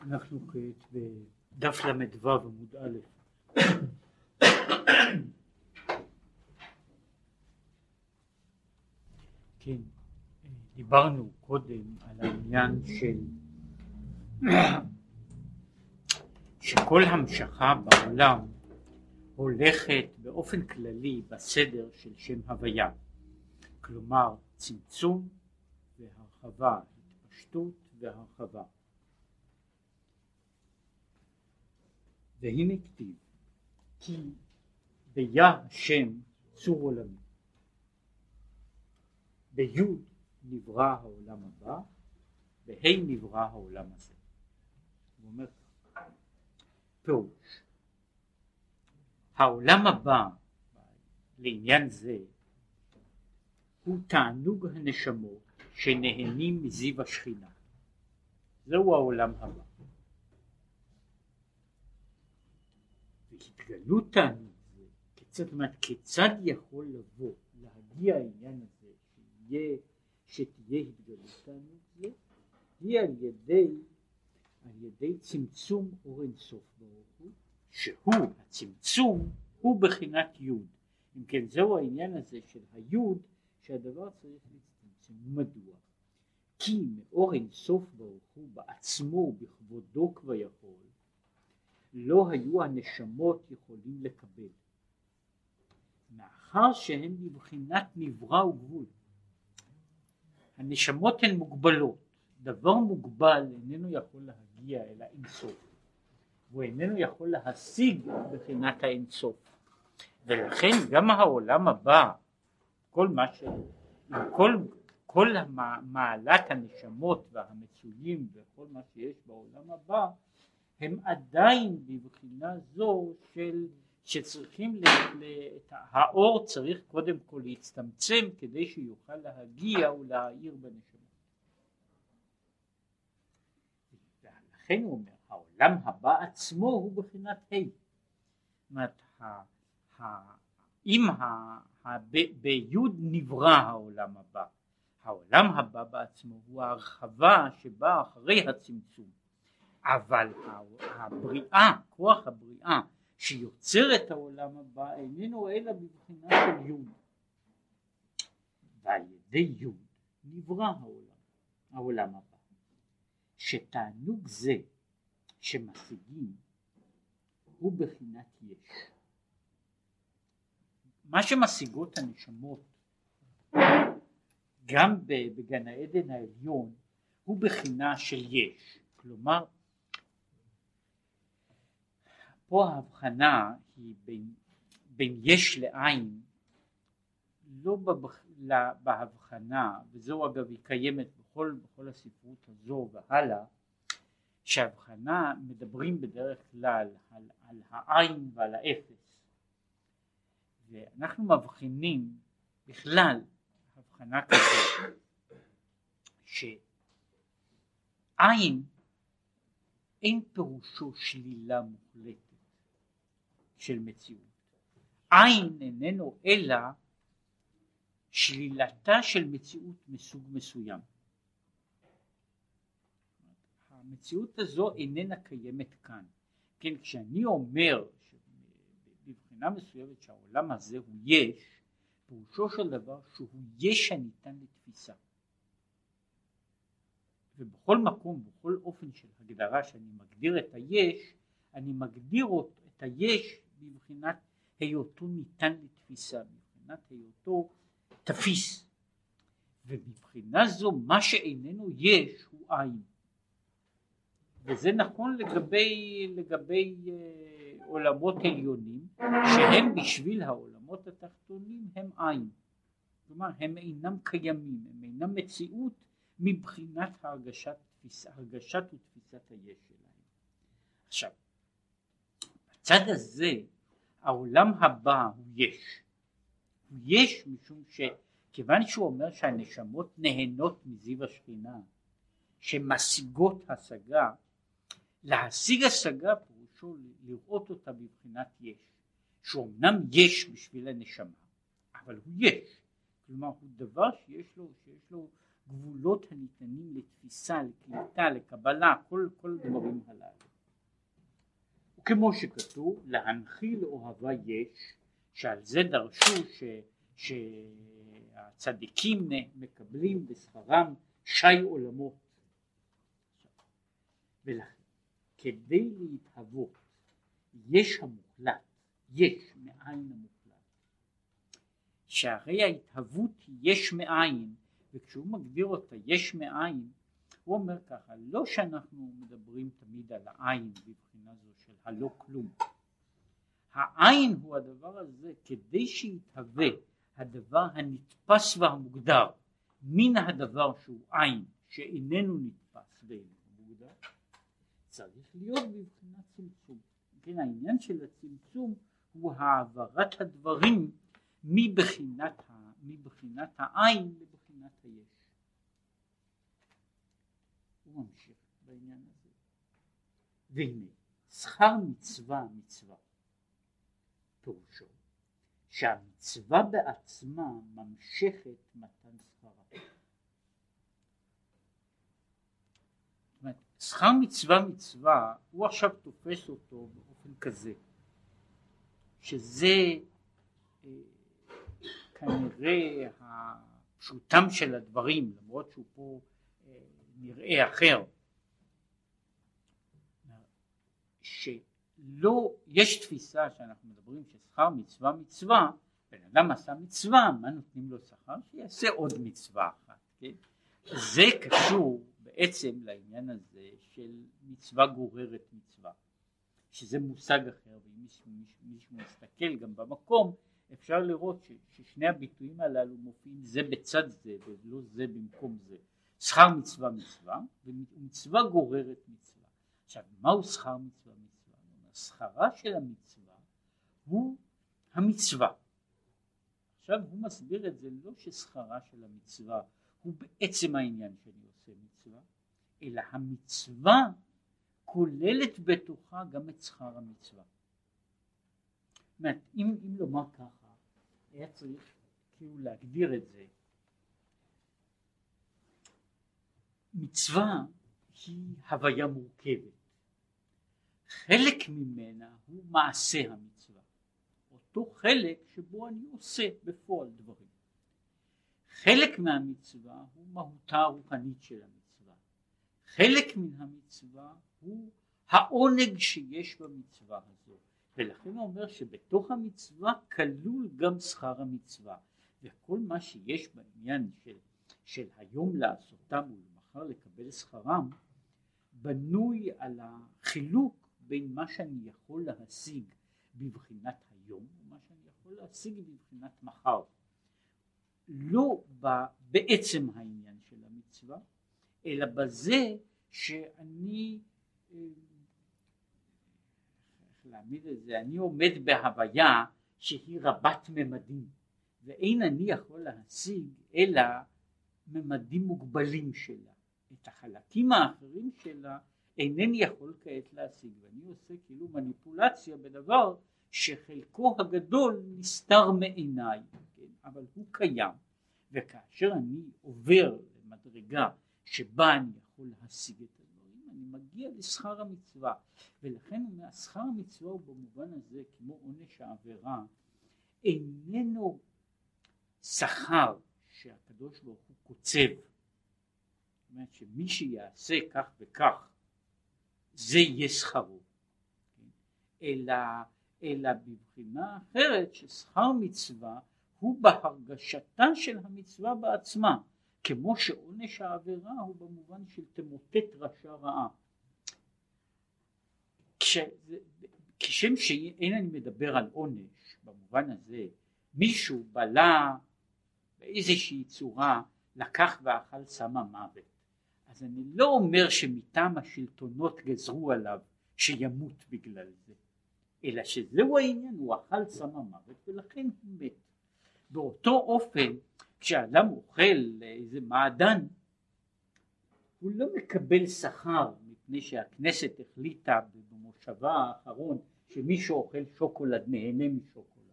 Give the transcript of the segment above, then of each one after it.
אנחנו כעת בדף ל"ו עמוד א'. כן, דיברנו קודם על העניין של שכל המשכה בעולם הולכת באופן כללי בסדר של שם הוויה, כלומר צמצום והרחבה, התפשטות והרחבה. והנה כתיב כי ביה השם צור עולמי ביוד נברא העולם הבא בה' נברא העולם הזה. הוא אומר פירוש העולם הבא לעניין זה הוא תענוג הנשמות שנהנים מזיו השכינה. זהו העולם הבא. התגלות תענוג כיצד, אומרת, כיצד יכול לבוא, להגיע העניין הזה, שיהיה, שתהיה התגלות תענוג היא על ידי, על ידי צמצום אור אינסוף ברוך הוא, שהוא, הצמצום, הוא בחינת יוד. אם כן, זהו העניין הזה של היוד, שהדבר צריך להצטמצם. מדוע? כי מאור אינסוף ברוך הוא בעצמו, בכבודו כבר יכול, לא היו הנשמות יכולים לקבל. מאחר שהן בבחינת נברא וגבול. הנשמות הן מוגבלות, דבר מוגבל איננו יכול להגיע אל האינסוף, הוא איננו יכול להשיג בחינת האינסוף, ולכן גם העולם הבא, כל מה ש... כל, כל מעלת הנשמות והמצויים וכל מה שיש בעולם הבא הם עדיין בבחינה זו של שצריכים, ל, ל, את האור צריך קודם כל להצטמצם כדי שיוכל להגיע ולהאיר בנשמה. לכן הוא אומר, העולם הבא עצמו הוא בחינת ה'. זאת אם ביוד נברא העולם הבא, העולם הבא בעצמו הוא ההרחבה שבאה אחרי הצמצום. אבל הבריאה, כוח הבריאה שיוצר את העולם הבא איננו אלא בבחינה של יוד. ועל ידי יוד נברא העולם, העולם הבא. שתענוג זה שמשיגים הוא בחינת יש. מה שמשיגות הנשמות גם בגן העדן העליון הוא בחינה של יש, כלומר פה ההבחנה היא בין, בין יש לעין לא בהבחנה וזו אגב היא קיימת בכל, בכל הספרות הזו והלאה שההבחנה מדברים בדרך כלל על, על העין ועל האפס. ואנחנו מבחינים בכלל הבחנה כזאת שעין אין פירושו שלילה מוחלטת של מציאות. עין איננו אלא שלילתה של מציאות מסוג מסוים. המציאות הזו איננה קיימת כאן. כן, כשאני אומר בבחינה מסוימת שהעולם הזה הוא יש, פירושו של דבר שהוא יש הניתן לתפיסה. ובכל מקום, בכל אופן של הגדרה שאני מגדיר את היש, אני מגדיר את היש מבחינת היותו ניתן לתפיסה, מבחינת היותו תפיס. ומבחינה זו מה שאיננו יש הוא עין. וזה נכון לגבי, לגבי אה, עולמות עליונים שהם בשביל העולמות התחתונים הם עין. כלומר הם אינם קיימים, הם אינם מציאות מבחינת הרגשת, הרגשת ותפיסת היש שלהם. עכשיו בצד הזה העולם הבא הוא יש. הוא יש משום שכיוון שהוא אומר שהנשמות נהנות מזיו השכינה שמשיגות השגה להשיג השגה פירושו לראות אותה בבחינת יש שאומנם יש בשביל הנשמה אבל הוא יש כלומר הוא דבר שיש לו, שיש לו גבולות הניתנים לתפיסה, לקליטה, לקבלה, כל, כל הדברים הללו. וכמו שכתוב, להנחיל אוהבה יש, שעל זה דרשו ש, שהצדיקים מקבלים בשכרם שי עולמות. ולכן, כדי להתהוות, יש המוחלט, יש מאין המוחלט, שהרי ההתהוות יש מאין, וכשהוא מגדיר אותה יש מאין, הוא אומר ככה, לא שאנחנו מדברים תמיד על העין בבחינה זו של הלא כלום. העין הוא הדבר הזה כדי שיתהווה הדבר הנתפס והמוגדר מן הדבר שהוא עין שאיננו נתפס ואיננו מוגדר צריך להיות בבחינת צמצום. כן, העניין של הצמצום הוא העברת הדברים מבחינת, מבחינת העין לבחינת היש. הוא ממשיך בעניין הזה. והנה, שכר מצווה מצווה, פירושו שהמצווה בעצמה ממשכת מתן שכרה. שכר מצווה מצווה, הוא עכשיו תופס אותו באופן כזה, שזה אה, כנראה הפשוטם של הדברים, למרות שהוא פה אה, נראה אחר, שלא, יש תפיסה שאנחנו מדברים ששכר מצווה מצווה, בן אדם עשה מצווה, מה נותנים לו שכר? שיעשה עוד מצווה אחת, כן? זה קשור בעצם לעניין הזה של מצווה גוררת מצווה, שזה מושג אחר, ואם מישהו מסתכל גם במקום, אפשר לראות ש, ששני הביטויים הללו מופיעים זה בצד זה ולא זה במקום זה. שכר מצווה מצווה ומצווה גוררת מצווה. עכשיו מהו שכר מצווה מצווה? שכרה של המצווה הוא המצווה. עכשיו הוא מסביר את זה לא ששכרה של המצווה הוא בעצם העניין שאני עושה מצווה, אלא המצווה כוללת בתוכה גם את שכר המצווה. זאת אומרת, אם, אם לומר ככה, היה צריך כאילו להגדיר את זה. מצווה היא הוויה מורכבת. חלק ממנה הוא מעשה המצווה. אותו חלק שבו אני עושה בפועל דברים. חלק מהמצווה הוא מהותה הרוחנית של המצווה. חלק מן המצווה הוא העונג שיש במצווה הזו. ולכן הוא אומר שבתוך המצווה כלול גם שכר המצווה. וכל מה שיש בעניין של, של היום לעשותם ולמחר לקבל שכרם, בנוי על החילוק בין מה שאני יכול להשיג בבחינת היום ומה שאני יכול להשיג בבחינת מחר. לא בעצם העניין של המצווה, אלא בזה שאני, אה, איך להעמיד את זה, אני עומד בהוויה שהיא רבת ממדים, ואין אני יכול להשיג אלא ממדים מוגבלים שלה. את החלקים האחרים שלה אינני יכול כעת להשיג, ואני עושה כאילו מניפולציה בדבר שחלקו הגדול נסתר מעיניי, כן? אבל הוא קיים, וכאשר אני עובר למדרגה שבה אני יכול להשיג את הדברים, אני מגיע לשכר המצווה, ולכן שכר המצווה הוא במובן הזה כמו עונש העבירה, איננו שכר שהקדוש ברוך הוא קוצב, אומרת שמי שיעשה כך וכך זה יהיה שכרו? אלא אלא בבחינה אחרת ששכר מצווה הוא בהרגשתה של המצווה בעצמה, כמו שעונש העבירה הוא במובן של תמוטט רשע רעה. כש, כשם שאין אני מדבר על עונש במובן הזה, מישהו בלה באיזושהי צורה לקח ואכל סם המוות, אז אני לא אומר שמטעם השלטונות גזרו עליו שימות בגלל זה. אלא שזהו העניין, הוא אכל סם המוות ולכן הוא מת. באותו אופן, כשאדם אוכל איזה מעדן, הוא לא מקבל שכר מפני שהכנסת החליטה במושבה האחרון שמי שאוכל שוקולד נהנה משוקולד,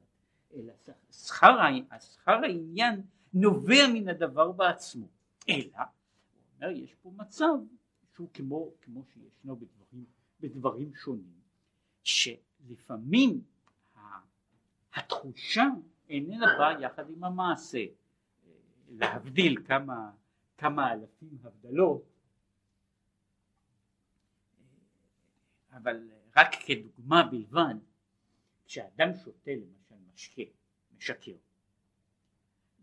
אלא שכר, שכר העניין נובע מן הדבר בעצמו. אלא, אומר, יש פה מצב שהוא כמו, כמו שישנו בדברים, בדברים שונים, שלפעמים התחושה איננה באה יחד עם המעשה. להבדיל כמה, כמה אלפים הבדלות, אבל רק כדוגמה בלבד, כשאדם שותה למשל משקה, משקר,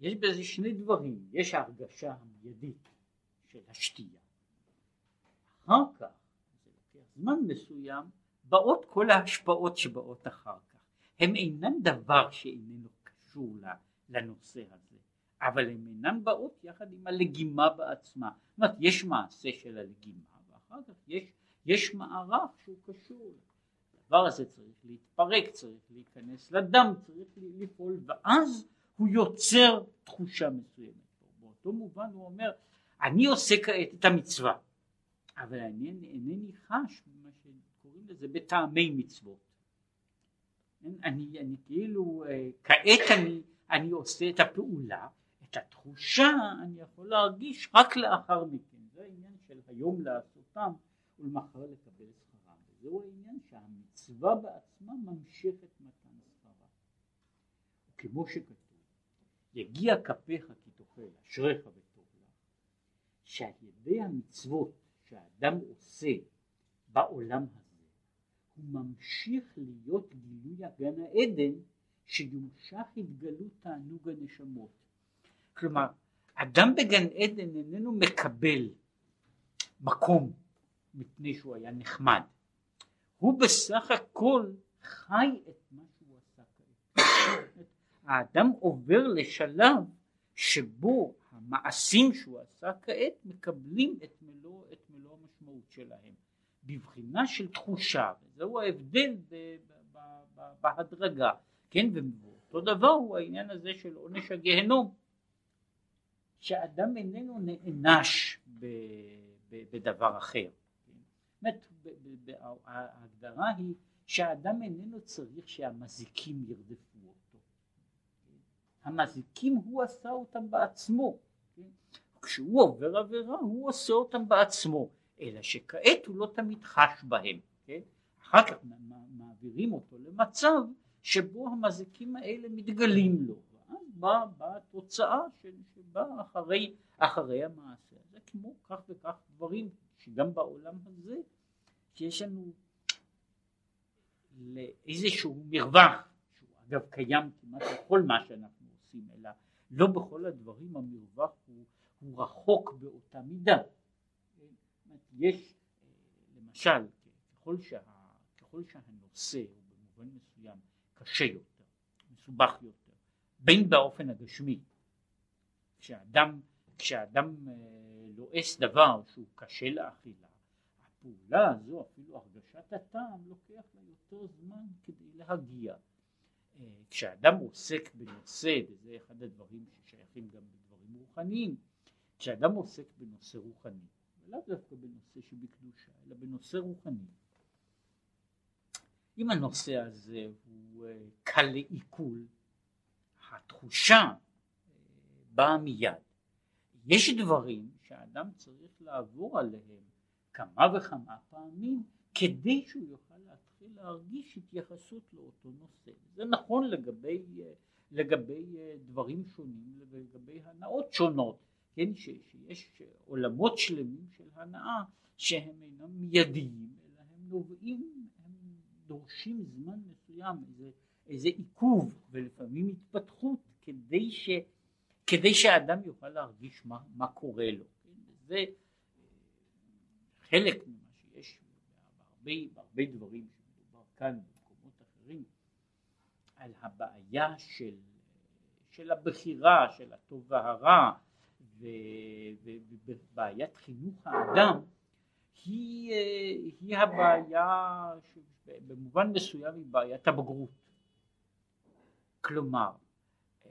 יש בזה שני דברים, יש ההרגשה המיידית של השתייה, אחר כך, זה לוקח זמן מסוים, באות כל ההשפעות שבאות אחר כך, הם אינם דבר שאיננו קשור לנושא הזה, אבל הן אינן באות יחד עם הלגימה בעצמה, זאת אומרת יש מעשה של הלגימה ואחר כך יש, יש מערך שהוא קשור, הדבר הזה צריך להתפרק, צריך להיכנס לדם, צריך לפעול ואז הוא יוצר תחושה מסוימת, באותו מובן הוא אומר אני עושה כעת את המצווה. אבל אני אינני חש במה שקוראים לזה בטעמי מצוות. אני, אני כאילו אה, כעת אני, אני עושה את הפעולה את התחושה אני יכול להרגיש רק לאחר מכן, זה העניין של היום לעשותם ולמחר לקבל שכרם, וזהו העניין שהמצווה בעצמה ממשיכת מתן שכרה. וכמו שכתוב, יגיע כפיך כי תאכל, אשריך שעל ידי המצוות שהאדם עושה בעולם הזה, הוא ממשיך להיות גילוי הגן העדן שיומשך התגלות תענוג הנשמות. כלומר, אדם בגן עדן איננו מקבל מקום מפני שהוא היה נחמד. הוא בסך הכל חי את מה שהוא עשה כעת. האדם עובר לשלב שבו המעשים שהוא עשה כעת מקבלים את מלוא, את מלוא המשמעות שלהם בבחינה של תחושה וזהו ההבדל בהדרגה כן ואותו דבר הוא העניין הזה של עונש הגיהנום שאדם איננו נענש בדבר אחר. באמת ההגדרה היא שהאדם איננו צריך שהמזיקים ירדפו אותו. המזיקים הוא עשה אותם בעצמו. כשהוא עובר עבירה הוא עושה אותם בעצמו, אלא שכעת הוא לא תמיד חש בהם. אחר כך מעבירים אותו למצב שבו המזיקים האלה מתגלים לו. באה בא התוצאה שבאה אחרי, אחרי המעשה. זה כמו כך וכך דברים שגם בעולם הזה שיש לנו לאיזשהו מרווח, שהוא אגב קיים כמעט בכל מה שאנחנו עושים, אלא לא בכל הדברים המרווח הוא, הוא רחוק באותה מידה. יש למשל ככל, שה, ככל שהנושא הוא במובן מסוים קשה יותר, מסובך יותר בין באופן הגשמי כשאדם, כשאדם אה, לועס דבר שהוא קשה לאכילה הפעולה הזו אפילו הרגשת הטעם לוקח לה יותר זמן כדי להגיע כשאדם עוסק בנושא וזה אחד הדברים ששייכים גם בדברים רוחניים כשאדם עוסק בנושא רוחני ולאו דווקא בנושא שבקדושה אלא בנושא רוחני אם הנושא הזה הוא אה, קל לעיכול התחושה אה, באה מיד. יש דברים שהאדם צריך לעבור עליהם כמה וכמה פעמים כדי שהוא יוכל להתחיל להרגיש התייחסות לאותו נושא. זה נכון לגבי, אה, לגבי אה, דברים שונים, לגבי הנאות שונות, כן, שיש עולמות שלמים של הנאה שהם אינם מיידיים, אלא הם נובעים, הם דורשים זמן מסוים, איזה איזה עיכוב ולפעמים התפתחות כדי, ש, כדי שהאדם יוכל להרגיש מה, מה קורה לו. כן? זה אה, חלק בהרבה, בהרבה דברים שמדובר כאן במקומות אחרים על הבעיה של, של הבחירה, של הטוב והרע ובעיית חינוך האדם היא, אה, היא הבעיה שבמובן מסוים היא בעיית הבגרות. כלומר, אה,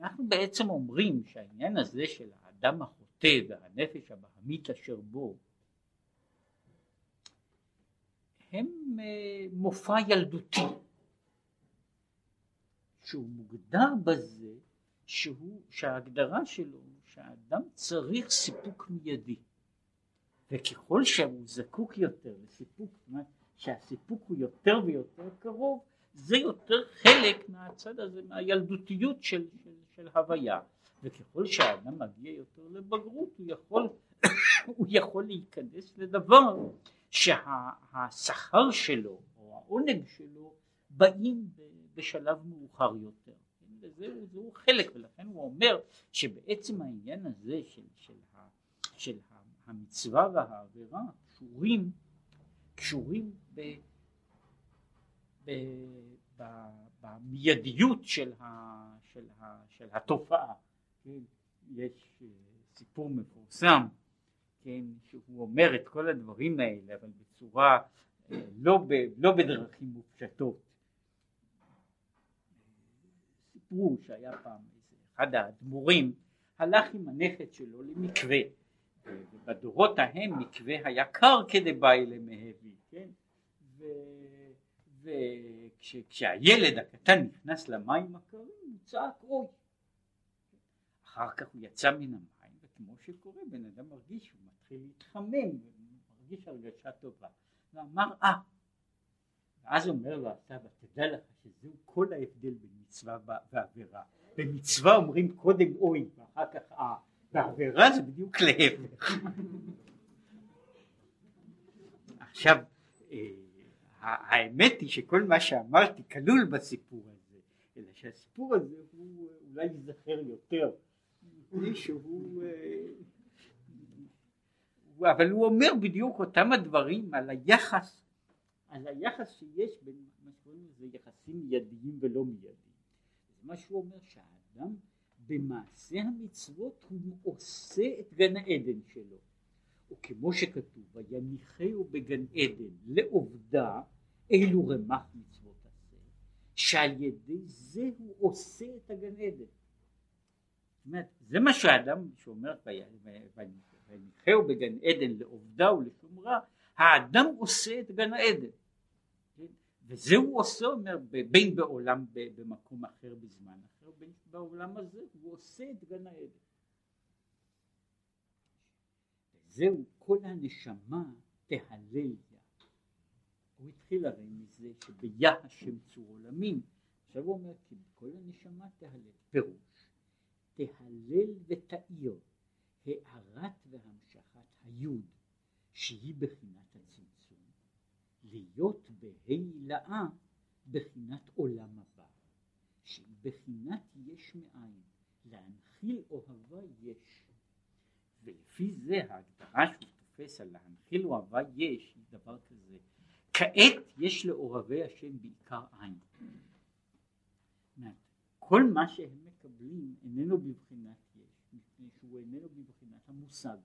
אנחנו בעצם אומרים שהעניין הזה של האדם החוטא והנפש הבהמית אשר בו הם אה, מופע ילדותי. שהוא מוגדר בזה שהוא, שההגדרה שלו שהאדם צריך סיפוק מיידי. וככל שהוא זקוק יותר לסיפוק, שהסיפוק הוא יותר ויותר קרוב זה יותר חלק מהצד הזה, מהילדותיות של, של, של הוויה. וככל שהאדם מגיע יותר לבגרות הוא יכול, הוא יכול להיכנס לדבר שהשכר שלו או העונג שלו באים בשלב מאוחר יותר וזהו זהו חלק ולכן הוא אומר שבעצם העניין הזה של, של, של המצווה והעבירה קשורים קשורים ב, ב, ב, במיידיות של, ה, של, ה, של התופעה כן? יש אה, סיפור מפורסם כן, שהוא אומר את כל הדברים האלה אבל בצורה אה, לא, ב, לא בדרכים מופשטות. סיפרו שהיה פעם אחד האדמו"רים הלך עם הנכד שלו למקווה ובדורות ההם מקווה היה קר כדבעי למהבי כן? וכשהילד הקטן נכנס למים הקרים הוא צעק אוי! אחר כך הוא יצא מן המים וכמו שקורה בן אדם מרגיש שהוא מתחיל להתחמם ומרגיש הרגשה טובה. ואמר אה ואז אומר לו הסבא תדע לך שזהו כל ההבדל בין מצווה ועבירה. במצווה אומרים קודם אוי ואחר כך אה בעבירה זה בדיוק להפך. עכשיו אה, האמת היא שכל מה שאמרתי כלול בסיפור הזה אלא שהסיפור הזה הוא אולי ייזכר יותר מפני שהוא אה, אבל הוא אומר בדיוק אותם הדברים על היחס על היחס שיש בין מה שקוראים לזה יחסים מיידיים ולא מיידיים. מה שהוא אומר שהאדם במעשה המצוות הוא עושה את גן העדן שלו. וכמו שכתוב ויניחהו בגן עדן לעובדה אילו רמ"ח מצוות עשה שעל ידי זה הוא עושה את הגן עדן. זאת אומרת זה מה שהאדם שאומר ויניחהו בגן עדן לעובדה ולשומרה האדם עושה את גן העדן וזה הוא עושה אומר בין בעולם במקום אחר בזמן אחר בין בעולם הזה הוא עושה את גן העדן וזהו כל הנשמה תהלל יה. הוא התחיל הרי מזה שביה השם צור עולמים. עכשיו הוא אומר כי כל הנשמה תהלל. פירוש. תהלל ותאיר הארת והמשכת היוד שהיא בחינת הצמצום להיות בהילאה בחינת עולם הבא, שהיא בחינת יש מאין, להנחיל אוהבה יש, ולפי זה ההגדרה שהוא תופס על להנחיל אוהבה יש היא דבר כזה, כעת יש לאוהבי השם בעיקר עין. כל מה שהם מקבלים איננו בבחינת מפני שהוא איננו בבחינת המושג.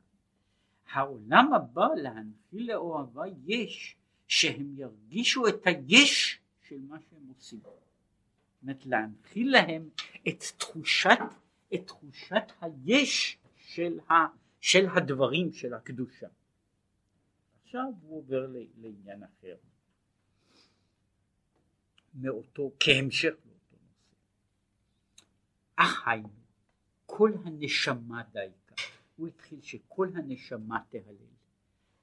העולם הבא להנחיל לאוהבה יש שהם ירגישו את היש של מה שהם עושים. זאת אומרת להנחיל להם את תחושת, את תחושת היש של, ה, של הדברים של הקדושה. עכשיו הוא עובר לעניין אחר. מאותו, כהמשך לאותו נושא. אך היינו, כל הנשמה דייקה, הוא התחיל שכל הנשמה תהלל,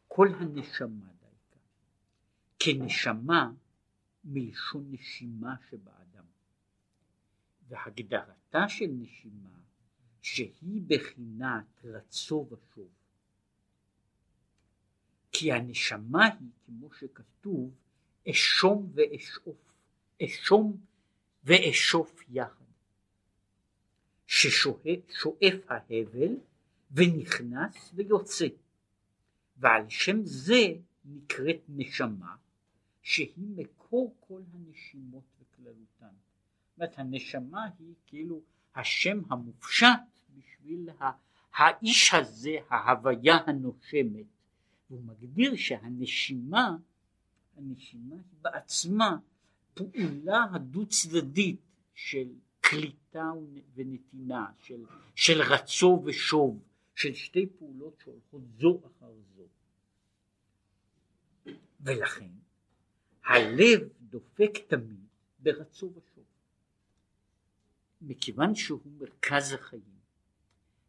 כל הנשמה כנשמה מלשון נשימה שבאדם. והגדרתה של נשימה שהיא בחינת רצו ושוב. כי הנשמה היא כמו שכתוב אשום ואשאוף, אשום ואשוף יחד. ששואף ההבל ונכנס ויוצא. ועל שם זה נקראת נשמה שהיא מקור כל הנשימות בכללותן. זאת אומרת הנשמה היא כאילו השם המופשט בשביל האיש הזה, ההוויה הנושמת, והוא מגדיר שהנשימה, הנשימה היא בעצמה פעולה הדו צדדית של קליטה ונתינה, של, של רצו ושוב, של שתי פעולות שהולכות זו אחר זו. ולכן הלב דופק תמיד ברצו ושוב. מכיוון שהוא מרכז החיים.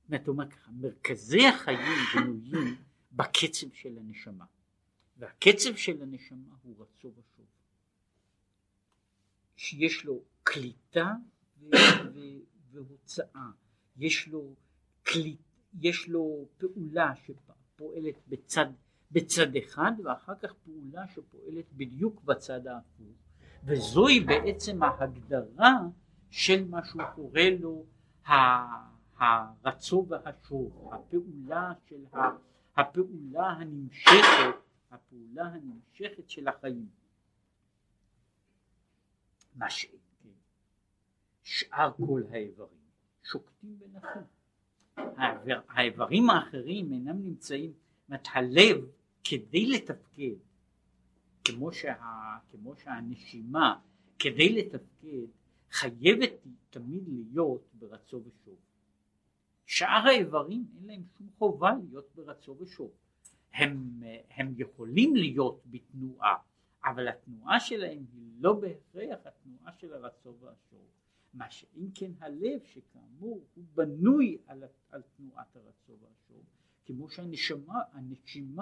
זאת אומרת ככה, מרכזי החיים בנויים בקצב של הנשמה, והקצב של הנשמה הוא רצו ושוב. שיש לו קליטה והוצאה, יש לו, קליט, יש לו פעולה שפועלת בצד, בצד אחד ואחר כך פעולה שפועלת בדיוק בצד ההפוך וזוהי בעצם ההגדרה של מה שהוא קורא לו הרצו והשוב, הפעולה של הפעולה הנמשכת, הפעולה הנמשכת של החיים. מה ש... שאר כל האיברים שוקטים ונחים. האיברים האחרים אינם נמצאים, זאת הלב כדי לתפקד כמו, שה, כמו שהנשימה כדי לתפקד חייבת תמיד להיות ברצו ושוב. שאר האיברים אין להם שום חובה להיות ברצו ושוב. הם, הם יכולים להיות בתנועה, אבל התנועה שלהם היא לא בהכרח התנועה של הרצו והשוב. מה שאם כן הלב שכאמור הוא בנוי על, על תנועת הרצו והשוב, כמו שהנשמה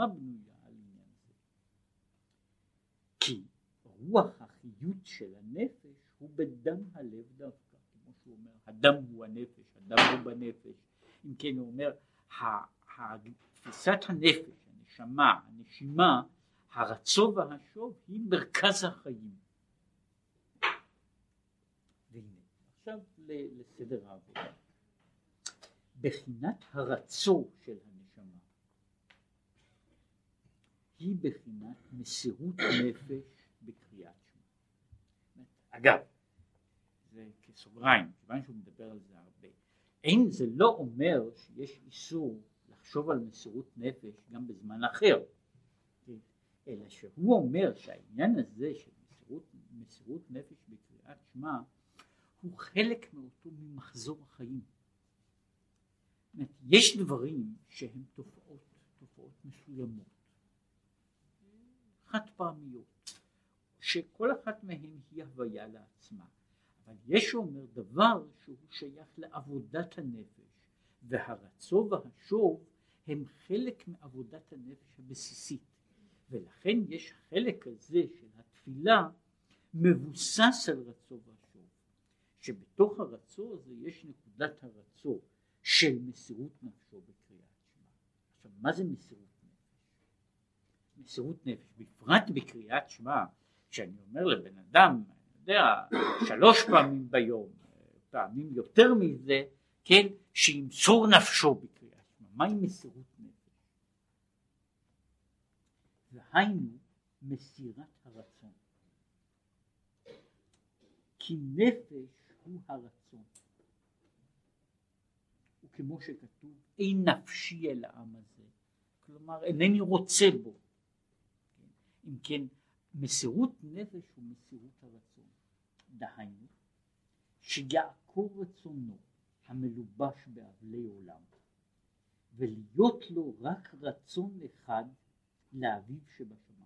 בנויה על עניין זה. כי רוח החיות של הנפש הוא בדם הלב דווקא, כמו שהוא אומר, הדם הוא הנפש, הדם הוא בנפש. אם כן הוא אומר, תפיסת הנפש, הנשמה, הנשימה, הרצו והשוב היא מרכז החיים. והנה, עכשיו לסדר העבודה. בחינת הרצו של הנשמה היא בחינת מסירות נפש בקריאת שמע. אגב, זה כסוגריים, כיוון שהוא מדבר על זה הרבה, אין, זה לא אומר שיש איסור לחשוב על מסירות נפש גם בזמן אחר, אלא שהוא אומר שהעניין הזה של מסירות, מסירות נפש בקריאת שמע הוא חלק מאותו ממחזור החיים. יש דברים שהם תופעות, תופעות מסוימות, חד פעמיות, שכל אחת מהן היא הוויה לעצמה, אבל יש אומר דבר שהוא שייך לעבודת הנפש, והרצו והשוב הם חלק מעבודת הנפש הבסיסית, ולכן יש החלק הזה של התפילה מבוסס על רצו והשוב, שבתוך הרצו הזה יש נקודת הרצו של מסירות נפשו בקריאת שמע. עכשיו מה זה מסירות נפש? מסירות נפש, בפרט בקריאת שמע, כשאני אומר לבן אדם, אני יודע, שלוש פעמים ביום, פעמים יותר מזה, כן, שימסור נפשו בקריאת שמע. מהי מסירות נפש? והיינו מסירת הרצון. כי נפש הוא הרצון. כמו שכתוב, אין נפשי אל העם הזה, כלומר אינני רוצה בו. אם כן, מסירות נפש הוא מסירות הרצון. דהיינו, שיעקור רצונו המלובש באבלי עולם, ולהיות לו רק רצון אחד לאביו שבשמיים.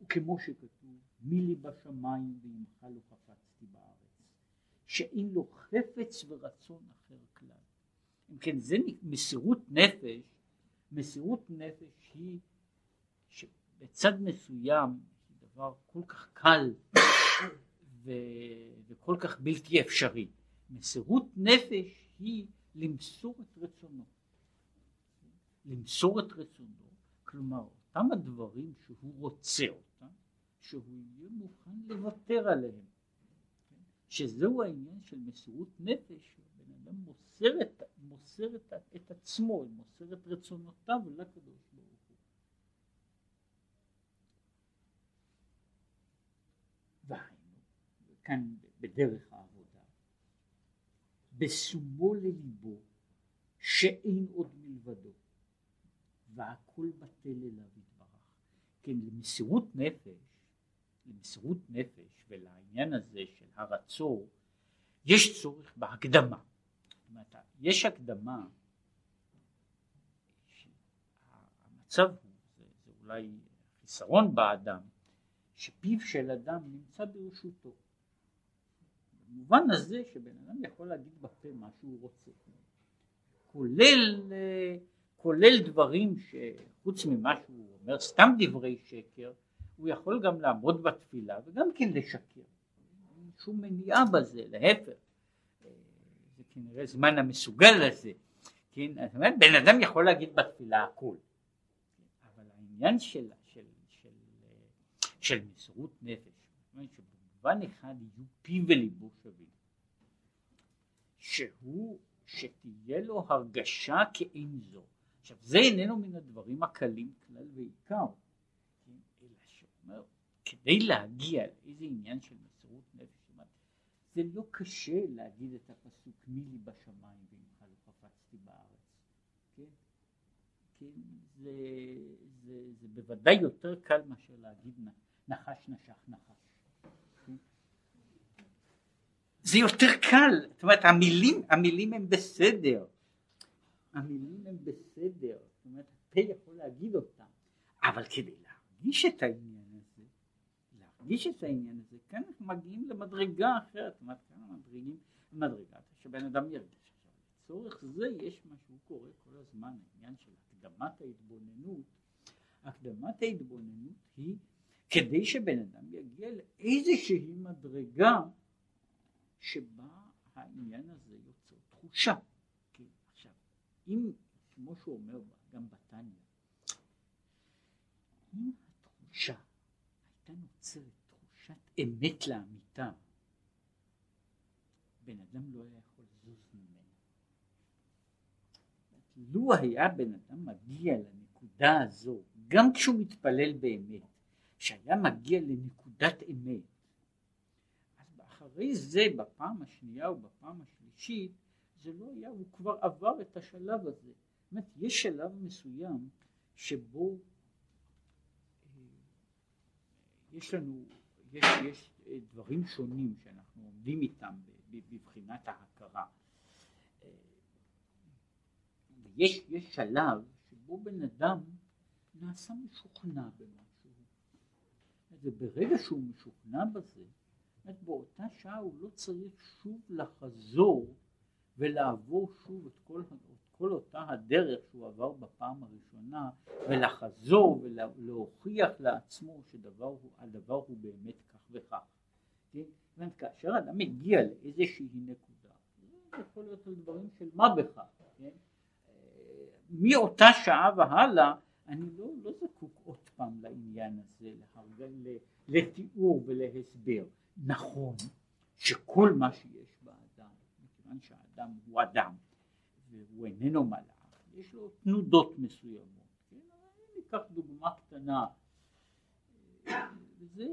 וכמו שכתוב, מי לי בשמיים ועמך לא חפצתי בארץ. שאין לו חפץ ורצון אחר כלל. אם כן, זה מסירות נפש, מסירות נפש היא שבצד מסוים היא דבר כל כך קל ו... וכל כך בלתי אפשרי. מסירות נפש היא למסור את רצונו. למסור את רצונו, כלומר אותם הדברים שהוא רוצה אותם, שהוא יהיה מוכן לוותר עליהם. שזהו העניין של מסירות נפש, בן אדם מוסר, את, מוסר את, את עצמו, מוסר את רצונותיו לקדוש ברוך הוא. והיינו, כאן בדרך העבודה, בשומו לליבו שאין עוד מלבדו, והכל בטל אליו יתברך. כן, למסירות נפש למסירות נפש ולעניין הזה של הרצור, יש צורך בהקדמה. אומרת, יש הקדמה, המצב הוא, זה, זה אולי חיסרון באדם, שפיו של אדם נמצא ברשותו. במובן הזה שבן אדם יכול להגיד בפה מה שהוא רוצה, כולל, כולל דברים שחוץ ממה שהוא אומר סתם דברי שקר, הוא יכול גם לעמוד בתפילה וגם כן לשקר, אין שום מניעה בזה, להפך, זה כנראה זמן המסוגל לזה, כן, זאת אומרת בן אדם יכול להגיד בתפילה הכל, אבל העניין של, של, של, של מסירות נפש, זאת אומרת שבמובן אחד יהיו פיו וליבו שווים, שהוא, שתהיה לו הרגשה כאין זו, עכשיו זה איננו מן הדברים הקלים כלל ועיקר, כדי להגיע לאיזה עניין של מסירות נפש, זה לא קשה להגיד את הפסוק מי לי בשמיים ועמך לא חפצתי בארץ, כן? כן? זה, זה, זה בוודאי יותר קל מאשר להגיד נחש נשך נחש. כן? זה יותר קל, זאת אומרת המילים, המילים הם בסדר, המילים הם בסדר, זאת אומרת הפה יכול להגיד אותם, אבל כדי להרגיש את העניין הזה, להרגיש את העניין הזה, כאן אנחנו מגיעים למדרגה אחרת, זאת אומרת כאן המדרגים, מדרגה שבן אדם ירגיש. לצורך זה יש מה שהוא קורא כל הזמן, העניין של הקדמת ההתבוננות, הקדמת ההתבוננות היא כדי שבן אדם יגיע לאיזושהי מדרגה שבה העניין הזה יוצר תחושה. אם, כמו שהוא אומר גם בתניא, אם התחושה הייתה נוצרת אמת לאמיתה, בן אדם לא היה יכול לזוז ממנה. לו היה בן אדם מגיע לנקודה הזו, גם כשהוא מתפלל באמת, שהיה מגיע לנקודת אמת, אז אחרי זה בפעם השנייה ובפעם השלישית זה לא היה, הוא כבר עבר את השלב הזה. זאת אומרת, יש שלב מסוים שבו אה, יש לנו, יש, יש אה, דברים שונים שאנחנו עומדים איתם בבחינת ההכרה. אה, יש, יש שלב שבו בן אדם נעשה משוכנע במשהו. וברגע שהוא משוכנע בזה, באותה שעה הוא לא צריך שוב לחזור ולעבור שוב את כל, את כל אותה הדרך שהוא עבר בפעם הראשונה ולחזור ולהוכיח לעצמו שהדבר הוא באמת כך וכך. כן? כאשר אדם מגיע לאיזושהי נקודה, זה יכול להיות על דברים של מה בכך, כן? מאותה שעה והלאה אני לא, לא זקוק עוד פעם לעניין הזה, להרגל, לתיאור ולהסבר. נכון שכל מה שיש באדם, מכיוון שה... אדם הוא אדם והוא איננו מלאך, יש לו תנודות מסוימות, כן? ניקח דוגמה קטנה, זה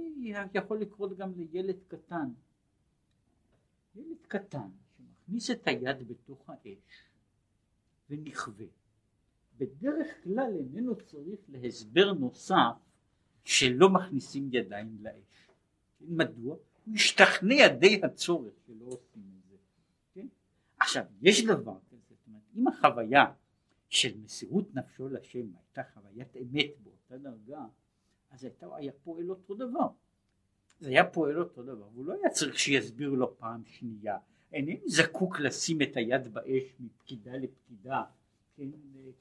יכול לקרות גם לילד קטן, ילד קטן שמכניס את היד בתוך האש ונכווה, בדרך כלל איננו צריך להסבר נוסף שלא מכניסים ידיים לאש. מדוע? הוא השתכנע די הצורך שלא עושים עכשיו יש דבר כזה, זאת אומרת אם החוויה של מסירות נפשו לשם הייתה חוויית אמת באותה דרגה אז הייתה, היה פועל אותו דבר. זה היה פועל אותו דבר והוא לא היה צריך שיסבירו לו פעם שנייה. אינני זקוק לשים את היד באש מפקידה לפקידה כן,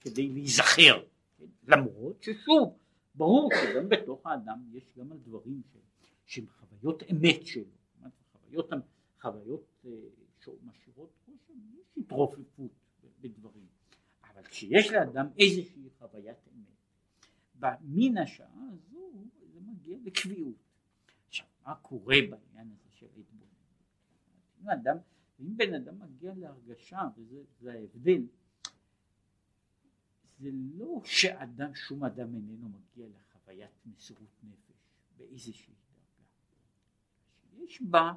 כדי להיזכר כן, למרות ששוב ברור שגם בתוך האדם יש גם על דברים שהם חוויות אמת שלו. חוויות, חוויות שמשאירות רושם, יש התרופפות בדברים, אבל כשיש לאדם איזושהי חוויית אמת, מן השעה הזו זה מגיע לקביעות. עכשיו מה קורה בעניין הזה של ההתבוננות? אם אדם, אם בן אדם מגיע להרגשה, וזה ההבדל, זה לא שאדם, שום אדם איננו מגיע לחוויית מסירות נפש באיזושהי דרגה. יש בה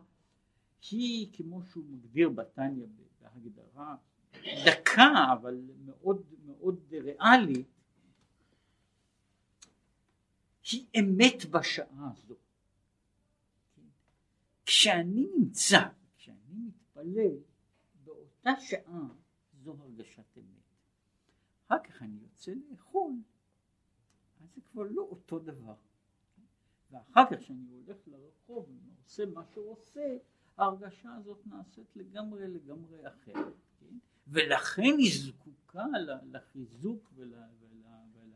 היא כמו שהוא מגדיר בתניא בהגדרה דקה אבל מאוד מאוד ריאלית היא אמת בשעה הזו. כשאני נמצא, כשאני מתפלל, באותה שעה זו הרגשת אמת. אחר כך אני יוצא לאכול, אז זה כבר לא אותו דבר. ואחר כך כשאני הולך לרחוב ועושה מה שהוא עושה, ההרגשה הזאת נעשית לגמרי לגמרי אחרת, כן? ולכן היא זקוקה לחיזוק ול, ול, ול,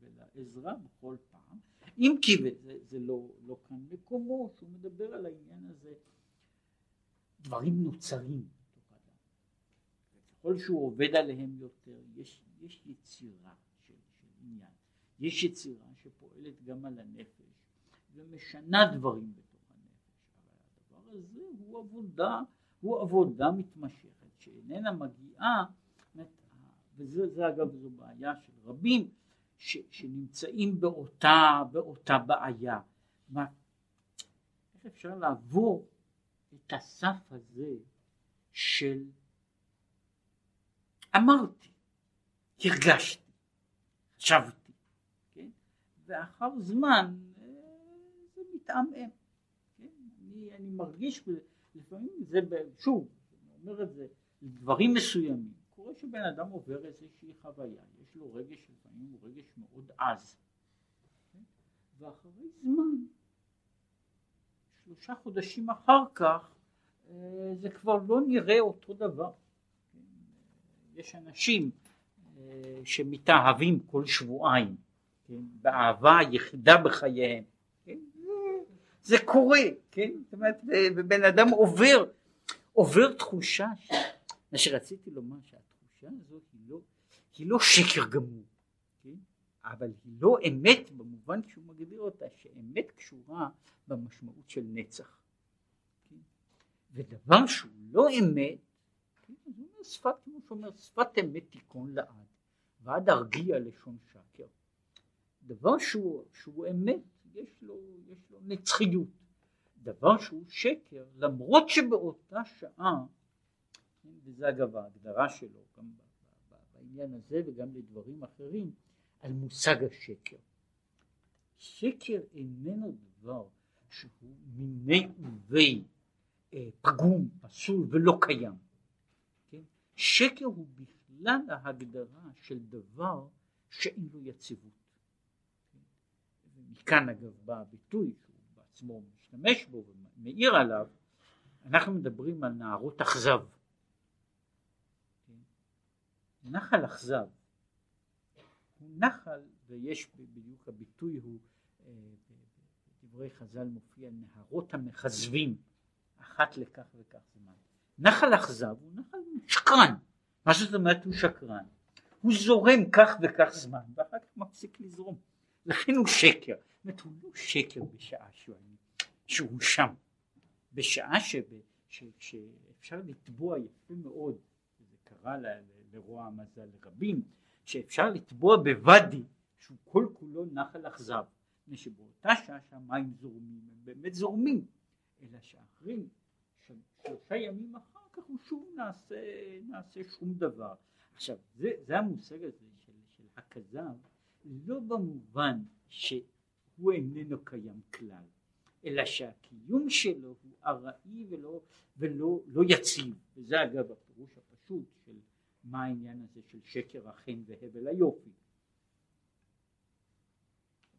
ולעזרה בכל פעם, אם כי זה, זה לא, לא כאן מקומו, שהוא מדבר על העניין הזה, דברים נוצרים בתוך אדם, וככל שהוא עובד עליהם יותר, יש, יש יצירה של, של עניין, יש יצירה שפועלת גם על הנפש ומשנה דברים בתוך הזה הוא עבודה, הוא עבודה מתמשכת שאיננה מגיעה, וזה אגב זו בעיה של רבים ש, שנמצאים באותה, באותה בעיה, מה, איך אפשר לעבור את הסף הזה של אמרתי, הרגשתי, חשבתי, כן? ואחר זמן אה, זה מתעמעם? אני, אני מרגיש, לפעמים זה, שוב, אני אומר את זה, דברים מסוימים, קורה שבן אדם עובר איזושהי חוויה, יש לו רגש, לפעמים הוא רגש מאוד עז? ואחרי זמן, שלושה חודשים אחר כך, אה, זה כבר לא נראה אותו דבר. כן? יש אנשים אה, שמתאהבים כל שבועיים, כן? באהבה היחידה בחייהם. זה קורה, כן? זאת אומרת, ובן אדם עובר, עובר תחושה. מה שרציתי לומר, שהתחושה הזאת היא לא, היא לא שקר גמור, כן? אבל היא לא אמת במובן שהוא מגדיר אותה, שאמת קשורה במשמעות של נצח. כן? ודבר שהוא לא אמת, כן? שפת, כמו שאומר, שפת אמת תיכון לעד. ועד ארגיע לשון שקר. דבר שהוא, שהוא אמת, יש לו, יש לו נצחיות. דבר שהוא שקר, למרות שבאותה שעה, וזה אגב ההגדרה שלו, גם בעניין הזה וגם לדברים אחרים, על מושג השקר. שקר איננו דבר שהוא מיני ובי אה, פגום, פסול ולא קיים. כן? שקר הוא בכלל ההגדרה של דבר שאין לו יציבות. מכאן אגב בא הביטוי שהוא בעצמו משתמש בו ומעיר עליו, אנחנו מדברים על נערות אכזב. נחל אכזב הוא נחל, ויש בדיוק הביטוי הוא, אה, בדברי חז"ל מופיע נהרות המכזבים, אחת לכך וכך זמן. נחל אכזב הוא נחל שקרן, מה זאת אומרת הוא שקרן? הוא זורם כך וכך זמן ואחר כך מפסיק לזרום, לכן הוא שקר, זאת אומרת הוא לא שקר בשעה שהוא, שהוא שם, בשעה שאפשר לתבוע יפה מאוד, זה קרה לרוע המזל לרבים, שאפשר לתבוע בוואדי שהוא כל כולו נחל אכזב, מפני שבאותה שעה שהמים זורמים הם באמת זורמים, אלא שאחרים שלושה ימים אחר כך הוא שוב נעשה, נעשה שום דבר. עכשיו זה, זה המושג הזה של, של הכזב לא במובן שהוא איננו קיים כלל אלא שהקיום שלו הוא ארעי ולא, ולא לא יציב. וזה אגב הפירוש הפשוט של מה העניין הזה של שקר החן והבל היופי.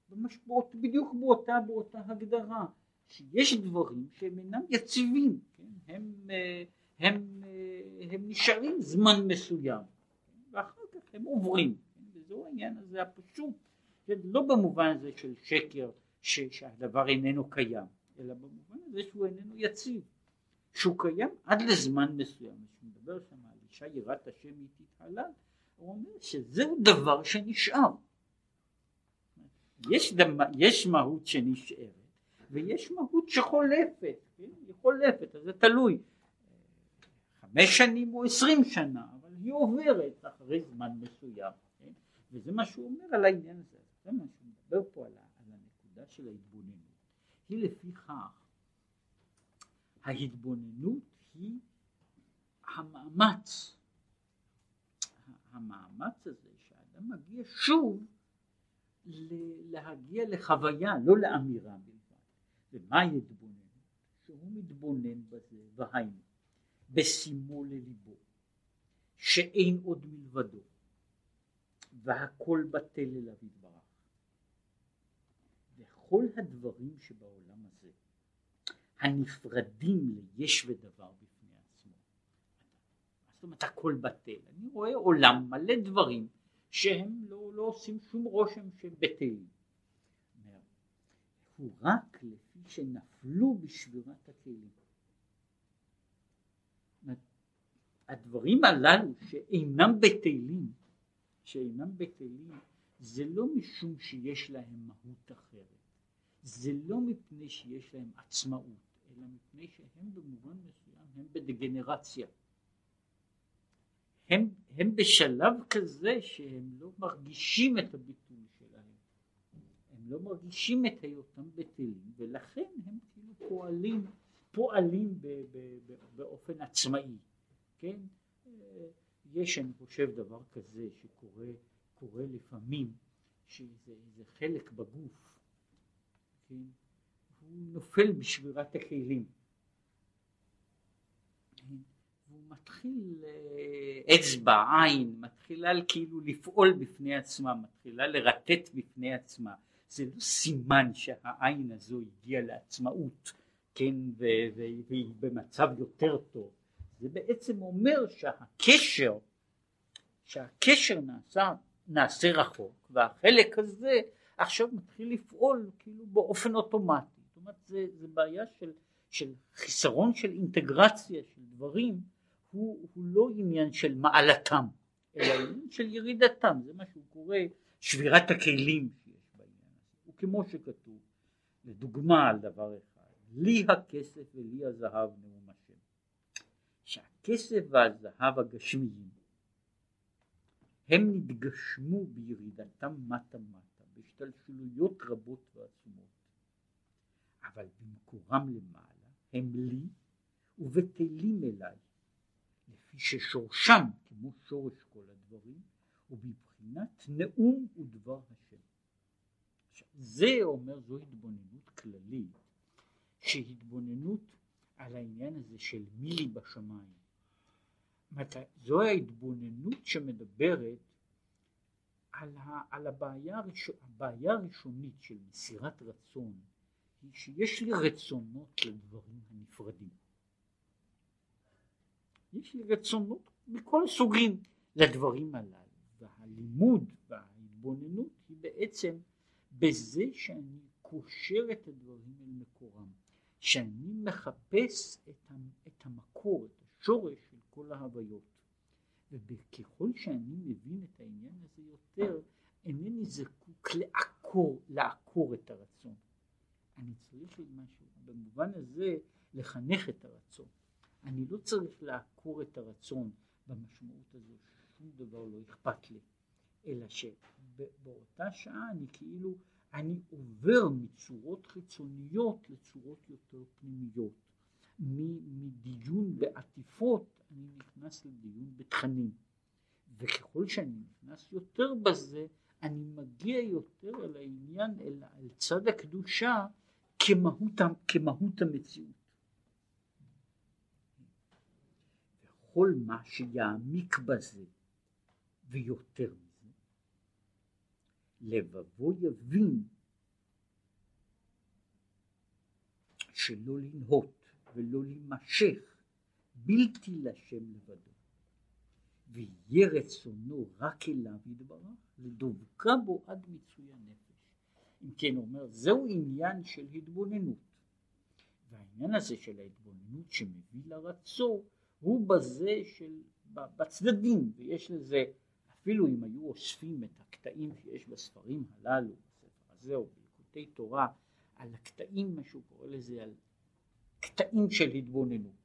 במשמעות בדיוק באותה באותה הגדרה שיש דברים שהם אינם יציבים כן? הם, אה, הם, אה, הם נשארים זמן מסוים ואחר כך הם עוברים כן? וזהו העניין הזה הפשוט כן? לא במובן הזה של שקר ש, שהדבר איננו קיים אלא במובן הזה שהוא איננו יציב שהוא קיים עד לזמן מסוים כשמדבר שם על אישה יראת השם היא תתהלל הוא אומר שזהו דבר שנשאר יש, דמה, יש מהות שנשארת ויש מהות שחולפת, כן? היא חולפת, אז זה תלוי חמש שנים או עשרים שנה, אבל היא עוברת אחרי זמן מסוים? וזה מה שהוא אומר על העניין הזה, זה מה שהוא מדבר פה על, על הנקודה של ההתבוננות, היא לפיכך ההתבוננות היא המאמץ, המאמץ הזה שהאדם מגיע שוב להגיע לחוויה, לא לאמירה בלבד. ומה יתבונן? שהוא מתבונן בזה, והיינו, בשימו לליבו, שאין עוד מלבדו, והכל בטל אליו יתברך. וכל הדברים שבעולם הזה, הנפרדים ליש ודבר בפני עצמו. זאת אומרת הכל בטל, אני רואה עולם מלא דברים שהם לא, לא עושים שום רושם שהם בטלים. הוא רק לפי שנפלו בשבירת הכלים. הדברים הללו שאינם בטלים, שאינם בטלים, זה לא משום שיש להם מהות אחרת, זה לא מפני שיש להם עצמאות, אלא מפני שהם במובן מסוים הם בדגנרציה. הם, הם בשלב כזה שהם לא מרגישים את הביטוי שלהם, הם לא מרגישים את היותם בטלים, ולכן הם כאילו פועלים, פועלים ב, ב, ב, באופן עצמאי. כן? יש אני חושב דבר כזה שקורה לפעמים שזה חלק בגוף, כן? הוא נופל בשבירת הכלים. כן? הוא מתחיל, אה, אצבע, עין, מתחילה כאילו לפעול בפני עצמה, מתחילה לרטט בפני עצמה. זה לא סימן שהעין הזו הגיעה לעצמאות, כן, והיא במצב יותר טוב. זה בעצם אומר שהקשר, שהקשר נעשה, נעשה רחוק, והחלק הזה עכשיו מתחיל לפעול כאילו באופן אוטומטי. זאת אומרת, זה, זה בעיה של, של חיסרון של אינטגרציה של דברים, הוא, הוא לא עניין של מעלתם, אלא עניין של ירידתם, זה מה שהוא קורא שבירת הכלים שיש בעניין הזה. וכמו שכתוב, לדוגמה על דבר אחד, לי הכסף ולי הזהב נאום שהכסף והזהב הגשמיים הם נתגשמו בירידתם מטה מטה בהשתלשלויות רבות ועצומות אבל במקורם למעלה הם לי ובטלים אליי לפי ששורשם כמו שורש כל הדברים ובבחינת נאום ודבר השם. זה אומר זו התבוננות כללית שהתבוננות על העניין הזה של מילי בשמיים. זו ההתבוננות שמדברת על, ה, על הבעיה, הראשון, הבעיה הראשונית של מסירת רצון היא שיש לי רצונות לדברים הנפרדים. יש לי רצונות מכל הסוגים לדברים הללו והלימוד וההתבוננות היא בעצם בזה שאני קושר את הדברים אל מקורם. שאני מחפש את, המקור, את השורש כל ההוויות. וככל שאני מבין את העניין הזה יותר, אינני זקוק לעקור, לעקור את הרצון. אני צריך משהו, במובן הזה לחנך את הרצון. אני לא צריך לעקור את הרצון במשמעות הזו ששום דבר לא אכפת לי, אלא שבאותה שעה אני כאילו אני עובר מצורות חיצוניות לצורות יותר פנימיות. מדיון בעטיפות אני נכנס לדיון בתכנים. וככל שאני נכנס יותר בזה, אני מגיע יותר אל העניין, אל, אל צד הקדושה כמהות, כמהות המציאות. וכל מה שיעמיק בזה ויותר לבבו יבין שלא לנהות ולא להימשך בלתי לשם לבדו. ויהיה רצונו רק אליו יתברך לדבקה בו עד מיצוי הנפש. אם כן אומר זהו עניין של התבוננות. והעניין הזה של ההתבוננות שמביא לרצו הוא בזה של בצדדים. ויש לזה אפילו אם היו אוספים את הקטעים שיש בספרים הללו, בספר הזה או בליקוטי תורה, על הקטעים, מה שהוא קורא לזה, על קטעים של התבוננות,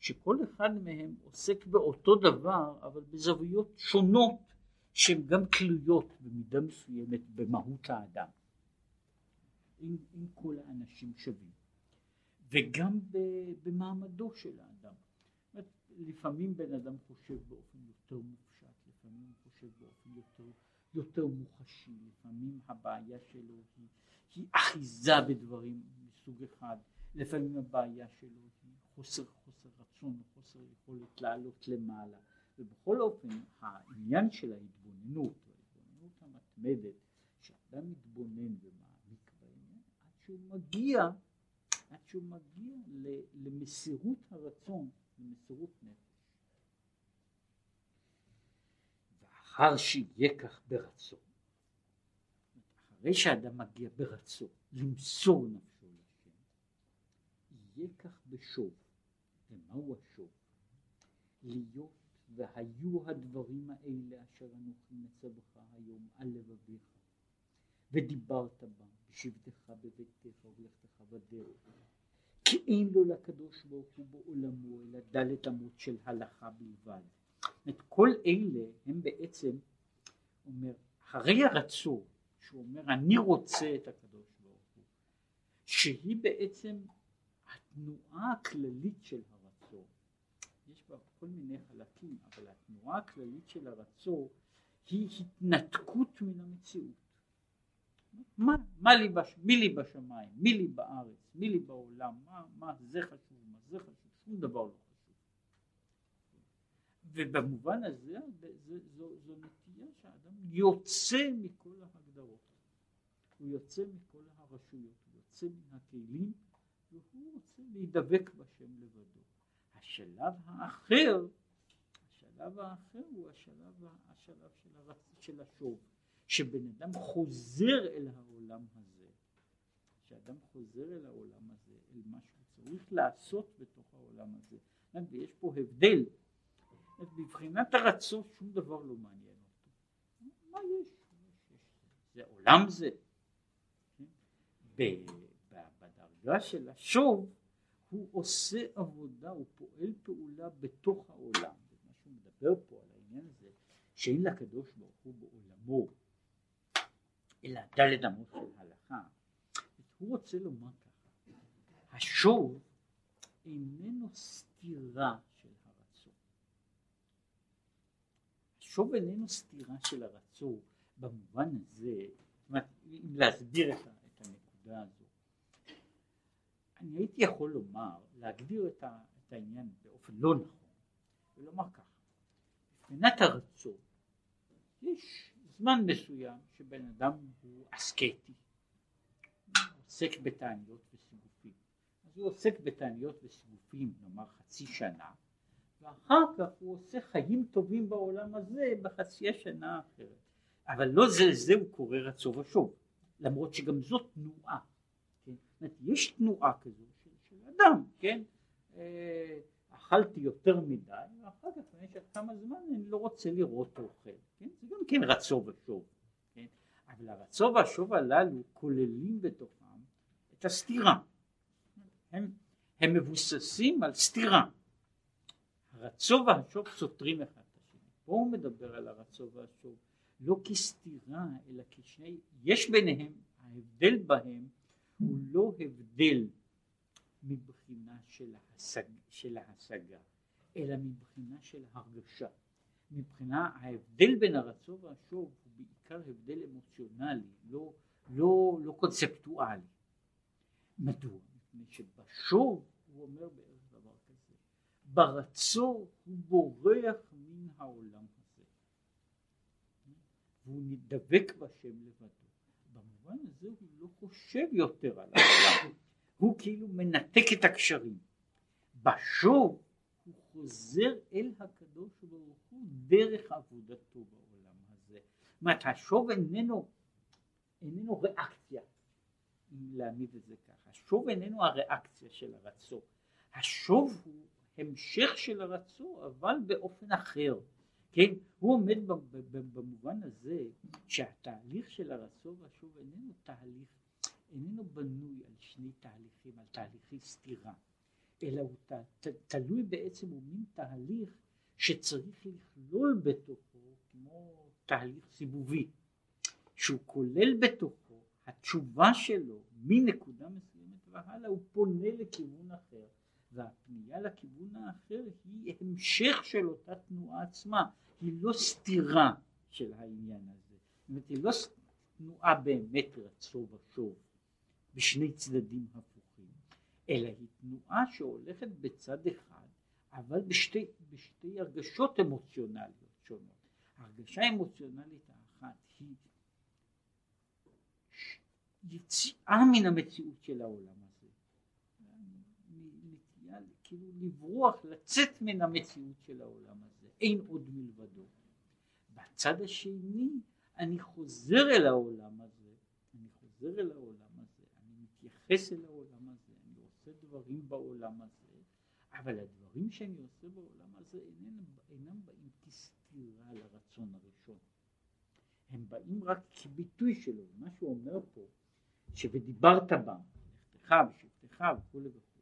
שכל אחד מהם עוסק באותו דבר, אבל בזוויות שונות, שהן גם תלויות במידה מסוימת במהות האדם. אם, אם כל האנשים שווים, וגם במעמדו של האדם. לפעמים בן אדם חושב באופן יותר מופשט, לפעמים הוא חושב באופן יותר יותר מוחשי, לפעמים הבעיה שלו היא, היא אחיזה בדברים מסוג אחד, לפעמים הבעיה שלו היא חוסר חוסר רצון, חוסר יכולת לעלות למעלה, ובכל אופן העניין של ההתבוננות, ההתבוננות המתמדת, שאדם מתבונן ומעמיק בעניין, עד שהוא מגיע, עד שהוא מגיע למסירות הרצון, למסירות נפש. ואחר שיהיה כך ברצון, אחרי שאדם מגיע ברצון למסור נפשו לשם, יהיה כך בשוב. ומהו השוב? להיות והיו הדברים האלה אשר אנוכי מצווך היום על לבביך ודיברת בם בשבתך בביתך ובלכתך בדרך כי אין לו לקדוש ברוך הוא בעולמו אלא דלת אמות של הלכה בלבד. את כל אלה הם בעצם, אומר, אחרי הרצון, שהוא אומר אני רוצה את הקדוש ברוך הוא, שהיא בעצם התנועה הכללית של. בה כל מיני חלקים, אבל התנועה הכללית של הרצון היא התנתקות מן המציאות. מה, מה לי בש, מי לי בשמיים, מי לי בארץ, מי לי בעולם, מה, מה זה חשוב, מה זה חשוב, שום דבר לא חשוב. ובמובן הזה זה, זו, זו נטייה שהאדם יוצא מכל ההגדרות, הוא יוצא מכל הרשויות, הוא יוצא מן הכלים והוא רוצה להידבק בשם לבדו. השלב האחר, השלב האחר הוא השלב, השלב של. של השוב. שבן אדם חוזר אל העולם הזה, שאדם חוזר אל העולם הזה, אל מה שהוא צריך לעשות בתוך העולם הזה, ויש פה הבדל, מבחינת הרצון שום דבר לא מעניין אותו, מה יש? זה עולם זה, בדרגה של השוב הוא עושה עבודה, הוא פועל פעולה בתוך העולם, מה שהוא מדבר פה על העניין הזה, שאין לקדוש ברוך הוא בעולמו אלא דלת אמות של הלכה, הוא רוצה לומר ככה, השור איננו סתירה של הרצון. השור איננו סתירה של הרצון במובן הזה, זאת אומרת, אם להסביר את, הנקודה הזו, אני הייתי יכול לומר, להגדיר את, ה, את העניין באופן לא נכון, ולומר ככה, מבחינת הרצון, יש זמן מסוים שבן אדם הוא אסקטי, עוסק בתעניות וסיגופים. אז הוא עוסק בתעניות וסיגופים נאמר חצי שנה, ואחר כך הוא עושה חיים טובים בעולם הזה בחצי השנה האחרת. אבל לא זה לזה הוא קורא רצו ושוב, למרות שגם זאת תנועה. אומרת, יש תנועה כזו של, של אדם, כן? אה, אכלתי יותר מדי, ואחר כך במשך כמה זמן אני לא רוצה לראות אוכל, כן? זה גם כן רצו ושוב, כן? אבל הרצו והשוב הללו כוללים בתוכם את הסתירה, הם, הם מבוססים על סתירה, הרצו והשוב סותרים אחד את השני, פה הוא מדבר על הרצו והשוב לא כסתירה אלא כשני, יש ביניהם, ההבדל בהם הוא לא הבדל מבחינה של, ההשג, של ההשגה, אלא מבחינה של הרגשה. מבחינה, ההבדל בין הרצון והשוב הוא בעיקר הבדל אמוציונלי, לא, לא, לא קונספטואלי. מדוע? מפני שבשוב הוא אומר בערך דבר כזה, ברצון הוא בורח מן העולם הזה, והוא נדבק בשם לבדו. במובן הזה הוא לא חושב יותר על העולם. הוא כאילו מנתק את הקשרים. בשוב הוא חוזר אל הקדוש ברוך הוא דרך עבודתו בעולם הזה. זאת אומרת השוב איננו, איננו ריאקציה, אם להעמיד את זה ככה. השוב איננו הריאקציה של הרצון. השוב הוא המשך של הרצון אבל באופן אחר. כן, הוא עומד במובן הזה שהתהליך של הרצון והשוב איננו תהליך איננו בנוי על שני תהליכים, על תהליכי סתירה, אלא הוא ת, ת, תלוי בעצם הוא מין תהליך שצריך לכלול בתוכו כמו תהליך סיבובי, שהוא כולל בתוכו התשובה שלו מנקודה מסוימת והלאה הוא פונה לכיוון אחר והפנייה לכיוון האחר היא המשך של אותה תנועה עצמה, היא לא סתירה של העניין הזה, זאת אומרת היא לא תנועה באמת רצו ושוב, בשני צדדים הפוכים, אלא היא תנועה שהולכת בצד אחד, אבל בשתי, בשתי הרגשות אמוציונליות שונות. הרגשה האמוציונלית האחת היא יציאה מן המציאות של העולם. כאילו לברוח, לצאת מן המציאות של העולם הזה, אין עוד מלבדו. בצד השני אני חוזר אל העולם הזה, אני חוזר אל העולם הזה, אני מתייחס אל העולם הזה, אני עושה דברים בעולם הזה, אבל הדברים שאני עושה בעולם הזה אינם, אינם באים כסתירה לרצון הראשון. הם באים רק כביטוי שלו, מה שהוא אומר פה, ש"ודיברת בם", לכתך ושבתך וכולי וכולי,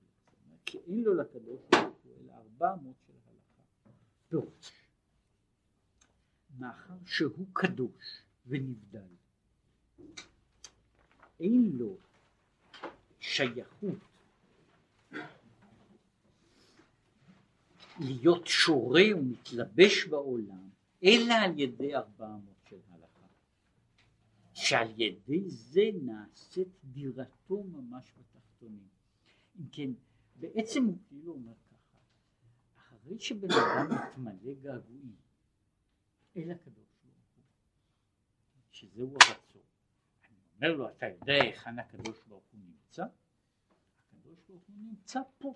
כי אין לו לקדוש ברוך הוא אלא ארבע אמות של הלכה. טוב, מאחר שהוא קדוש ונבדל, אין לו שייכות להיות שורה ומתלבש בעולם אלא על ידי ארבע אמות של הלכה. שעל ידי זה נעשית דירתו ממש בתחתונים. אם כן בעצם הוא כאילו אומר ככה אחרי שבן אדם מתמלא געגועים אל הקדוש ברוך הוא שזהו הרצון. אני אומר לו אתה יודע היכן הקדוש ברוך הוא נמצא? הקדוש ברוך הוא נמצא פה.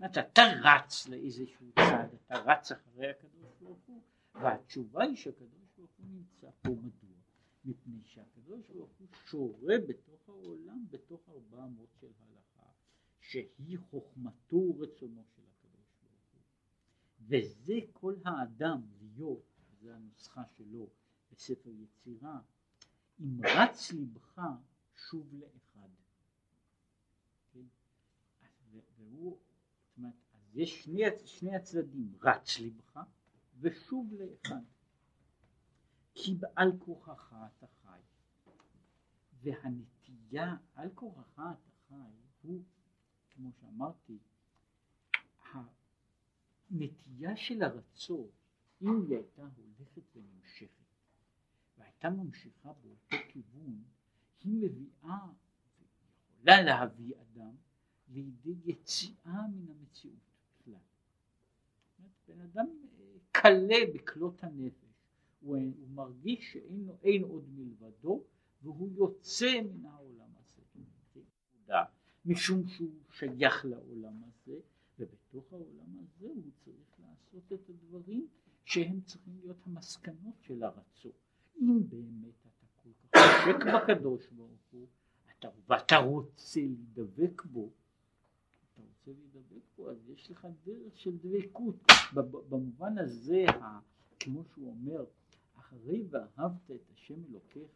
אומרת, אתה רץ לאיזשהו צד, אתה רץ אחרי הקדוש ברוך הוא, והתשובה היא שהקדוש ברוך הוא נמצא פה. מדוע? מפני שהקדוש ברוך הוא שורה בתוך העולם בתוך ארבע אמות של הלכה, שהיא חוכמתו ורצונו של הקדוש ברוך הוא. וזה כל האדם להיות, זו הנוסחה שלו בספר יצירה, אם רץ לבך שוב לאחד. כן? והוא זאת אומרת, אז יש שני, שני הצדדים, רץ לבך ושוב לאחד. כי בעל כורחך אתה חי. והנטייה, על כורחך אתה חי, הוא, כמו שאמרתי, הנטייה של הרצון, אם היא הייתה הולכת ונמשכת, והייתה ממשיכה באותו כיוון, היא מביאה, יכולה להביא אדם לידי יציאה מן המציאות בכלל. בן אדם קלה אה, בכלות הנפש, הוא, הוא מרגיש שאין עוד מלבדו והוא יוצא מן העולם הזה, משום שהוא שייך לעולם הזה ובתוך העולם הזה הוא צריך לעשות את הדברים שהם צריכים להיות המסקנות של הרצון. אם באמת אתה כל כך דבק בקדוש ברוך הוא אתה, ואתה רוצה להידבק בו רוצה להידבק בו, אז יש לך דרך של דבקות. במובן הזה, כמו שהוא אומר, אחרי ואהבת את השם אלוקיך,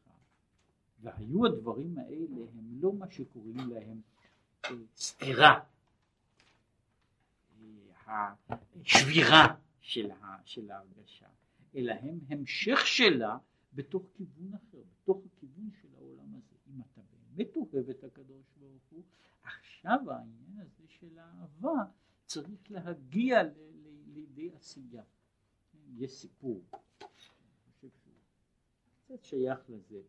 והיו הדברים האלה הם לא מה שקוראים להם אה, סתירה, אה, השבירה של, של ההרגשה, אלא הם המשך שלה בתוך כיוון אחר, בתוך הכיוון של העולם הזה. אם אתה באמת אוהב את הקדוש ברוך הוא, עכשיו העניין הזה של האהבה צריך להגיע לידי עשייה. יש סיפור, קצת שייך לזה,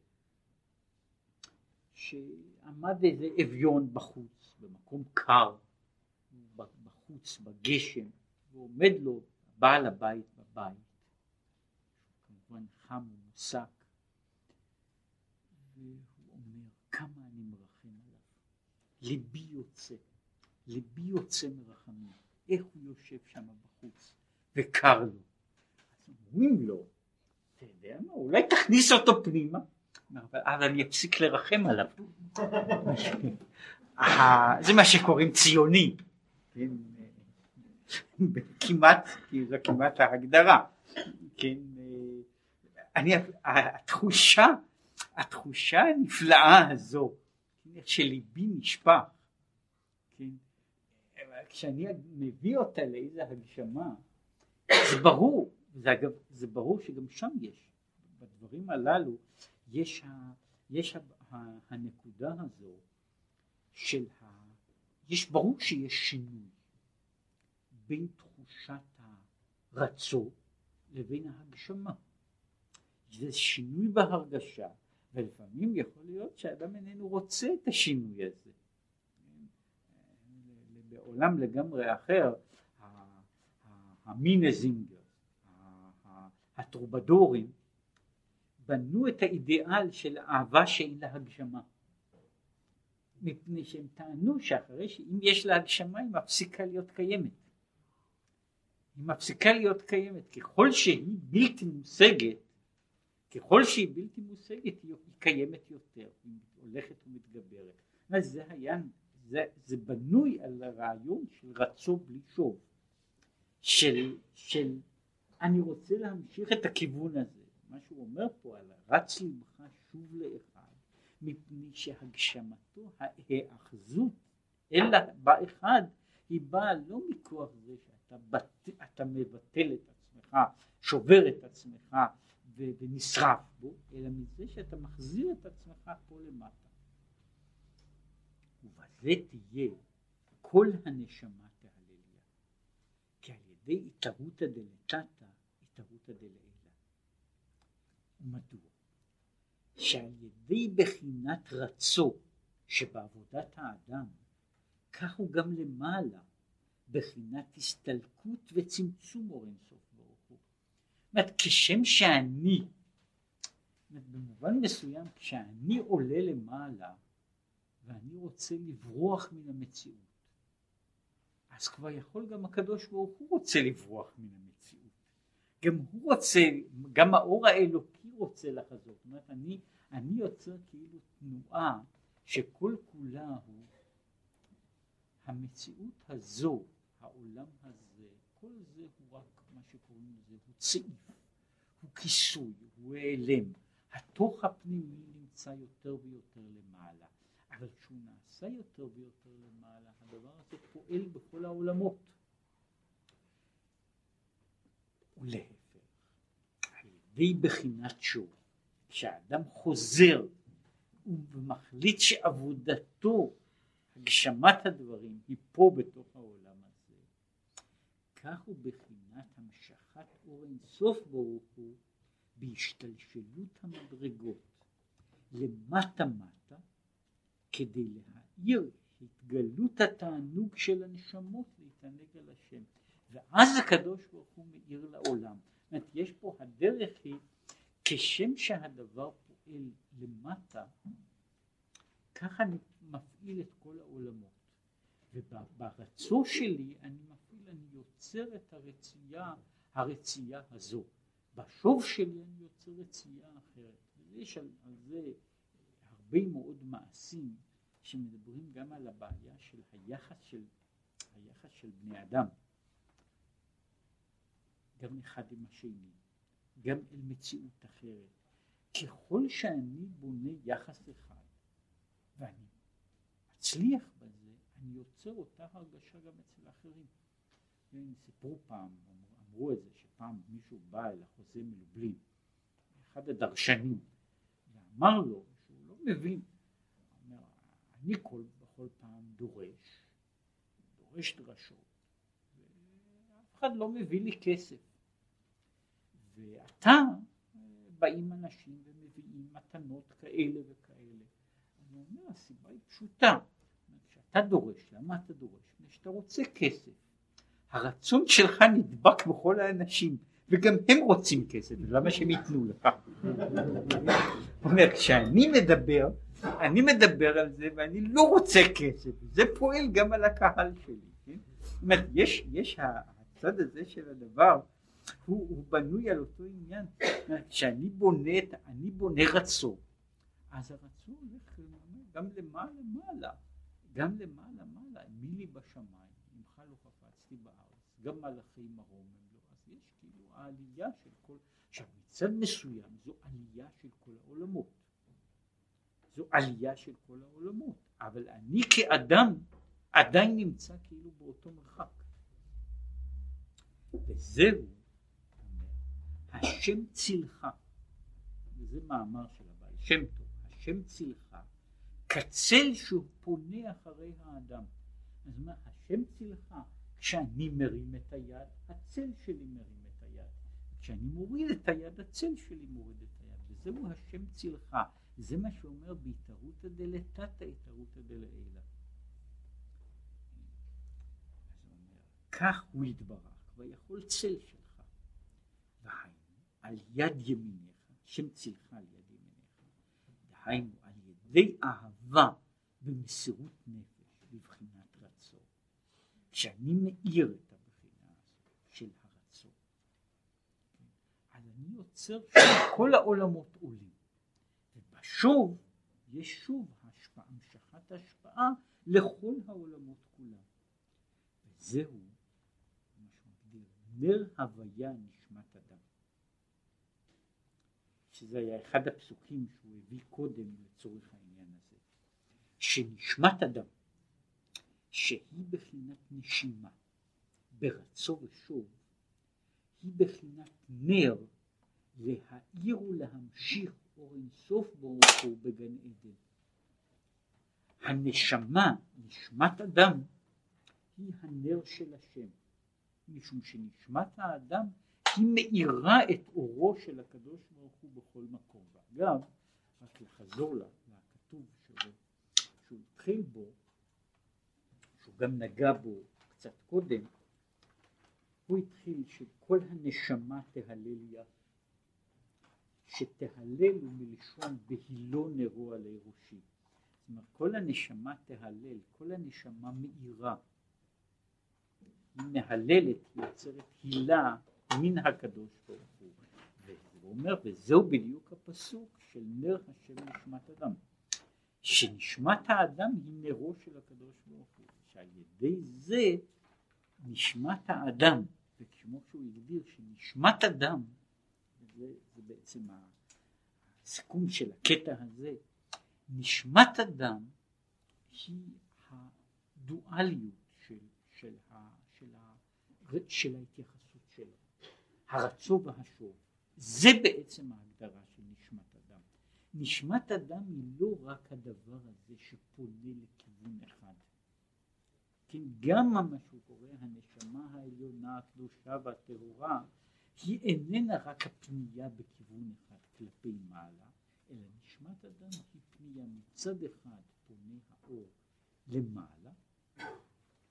שעמד איזה אביון בחוץ, במקום קר, בחוץ, בגשם, ועומד לו בעל הבית בבית, כמובן חם ומוסק, והוא אומר כמה אני מרחם עליו, ליבי יוצא. ליבי יוצא מרחמים, איך הוא יושב שם בחוץ וקר לו. אז אומרים לו, אתה יודע מה, אולי תכניס אותו פנימה, אבל אני אפסיק לרחם עליו. זה מה שקוראים ציוני, כן, כמעט, זו כמעט ההגדרה, כן, אני, התחושה, התחושה הנפלאה הזו, שליבי נשפך, כן, כשאני מביא אותה לאיזה הגשמה, זה ברור, זה אגב, זה ברור שגם שם יש, בדברים הללו יש, ה, יש ה, ה, הנקודה הזו של ה... יש ברור שיש שינוי בין תחושת הרצון לבין ההגשמה. זה שינוי בהרגשה, ולפעמים יכול להיות שאדם איננו רוצה את השינוי הזה. בעולם לגמרי אחר, המינזינגר, הטרובדורים, בנו את האידיאל של אהבה שאין לה הגשמה. מפני שהם טענו שאחרי שאם יש לה הגשמה היא מפסיקה להיות קיימת. היא מפסיקה להיות קיימת. ככל שהיא בלתי מושגת, ככל שהיא בלתי מושגת היא קיימת יותר, היא הולכת ומתגברת. זה היה, זה, זה בנוי על הרעיון של רצו בלי שוב, של, של אני רוצה להמשיך את הכיוון הזה. מה שהוא אומר פה על רץ לבך שוב לאחד, מפני שהגשמתו, ההאחזות אל באחד, היא באה לא מכוח זה שאתה בת, אתה מבטל את עצמך, שובר את עצמך ונשרף בו, אלא מזה שאתה מחזיר את עצמך פה למטה. ובזה תהיה כל הנשמה תהלליה, כי על ידי התערותא דלתתא, התערותא דלעילא. ומדוע? שעל ידי בחינת רצו שבעבודת האדם, כך הוא גם למעלה, בחינת הסתלקות וצמצום אור אינסוף ברוך הוא. זאת אומרת, כשם שאני, במובן מסוים, כשאני עולה למעלה, ואני רוצה לברוח מן המציאות, אז כבר יכול גם הקדוש ברוך הוא רוצה לברוח מן המציאות. גם הוא רוצה, גם האור האלוקי רוצה לחזור. זאת אומרת, אני, אני יוצר כאילו תנועה שכל כולה הוא המציאות הזו, העולם הזה, כל זה הוא רק מה שקוראים לזה, הוא צעיף, הוא כיסוי, הוא העלם. התוך הפנימי נמצא יותר ויותר למעלה. אבל כשהוא נעשה יותר ויותר למעלה, הדבר הזה פועל בכל העולמות. ולהפך, על ידי בחינת שוב, כשאדם חוזר ומחליט שעבודתו, הגשמת הדברים, היא פה בתוך העולם הזה, כך הוא בחינת המשכת אור אינסוף ברוך הוא בהשתלשלות המדרגות למטה מטה כדי להאיר התגלות התענוג של הנשמות להתענג על השם ואז הקדוש ברוך הוא מאיר לעולם. זאת אומרת יש פה הדרך היא כשם שהדבר פועל למטה ככה אני מפעיל את כל העולמות וברצו שלי אני מפעיל, אני יוצר את הרצייה, הרצייה הזו. בשוב שלי אני יוצר רצייה אחרת. ויש על, על זה הרבה מאוד מעשים שמדברים גם על הבעיה של היחס של, היחס של בני אדם, גם אחד עם השני, גם אל מציאות אחרת. ככל שאני בונה יחס אחד ואני מצליח בזה, אני יוצר אותה הרגשה גם אצל אחרים. סיפרו פעם, אמרו את זה, שפעם מישהו בא אל החוזה מלובלין, אחד הדרשנים, ואמר לו מבין. אומר, אני כל, בכל פעם דורש, דורש דרשות, ואף אחד לא מביא לי כסף. ועתה באים אנשים ומביאים מתנות כאלה וכאלה. אני אומר, הסיבה היא פשוטה. כשאתה דורש, למה אתה דורש? כשאתה רוצה כסף. הרצון שלך נדבק בכל האנשים. וגם הם רוצים כסף, למה שהם ייתנו לך? הוא אומר, כשאני מדבר, אני מדבר על זה ואני לא רוצה כסף, זה פועל גם על הקהל שלי, כן? זאת אומרת, יש, יש הצד הזה של הדבר, הוא, הוא בנוי על אותו עניין, כשאני בונה, אני בונה רצון, אז הרצון הולך גם למעלה מעלה, גם למעלה מעלה, מי לי בשמיים, ממך לא חפצתי בארץ, גם מלאכי מרום העלייה של כל, עכשיו מצד מסוים זו עלייה של כל העולמות, זו עלייה של כל העולמות, אבל אני כאדם עדיין נמצא כאילו באותו מרחק. וזהו, השם צילך, וזה מאמר של הבעל שם טוב, השם צילך, כצל שהוא פונה אחרי האדם. אז מה, השם צילך, כשאני מרים את היד, הצל שלי מרים. כשאני מוריד את היד, הצל שלי מוריד את היד, וזהו השם צילך. זה מה שאומר בהתערותא דלתתא התערותא דלעילא. כך הוא יתברך, ויכול צל שלך. דהיינו, על יד ימיניך, שם צילך על יד ימיניך. דהיינו, על ידי אהבה במסירות נפש בבחינת רצון. כשאני מאיר את הבחינה של הרצון, אז אני יוצר שכל העולמות עולים. ובשוב יש שוב השפעה, המשכת השפעה לכל העולמות כולם. וזהו מה שמגדיר נר הוויה נשמת אדם. שזה היה אחד הפסוקים שהוא הביא קודם לצורך העניין הזה. שנשמת אדם, שהיא בחינת נשימה, ברצו ושוב, היא בחינת נר להאיר ולהמשיך אור אינסוף ברוך הוא בגן עדן. הנשמה, נשמת אדם, היא הנר של השם, משום שנשמת האדם היא מאירה את אורו של הקדוש ברוך הוא בכל מקום. ואגב, רק לחזור לכתוב שלו, שהוא התחיל בו, שהוא גם נגע בו קצת קודם, הוא התחיל שכל הנשמה תהלל יחד. שתהלל הוא מלשון בהילו נרו עלי ראשי. זאת אומרת כל הנשמה תהלל, כל הנשמה מאירה. היא מהללת, יוצרת הילה מן הקדוש ברוך הוא. והוא אומר, וזהו בדיוק הפסוק של נר השם נשמת אדם. שנשמת האדם היא נרו של הקדוש ברוך הוא. שעל ידי זה נשמת האדם, וכמו שהוא הגדיר שנשמת אדם זה, זה בעצם הסיכום של הקטע הזה, נשמת אדם היא הדואליות של, של, ה, של, ה, של ההתייחסות הרצו והשוב, זה בעצם ההגדרה של נשמת אדם. נשמת אדם היא לא רק הדבר הזה שפונה לכיוון אחד. כן, גם מה שהוא קורא הנשמה העליונה הקדושה והטהורה היא איננה רק הפנייה בכיוון אחד כלפי מעלה, אלא נשמת אדם היא פנייה מצד אחד פונה האור למעלה,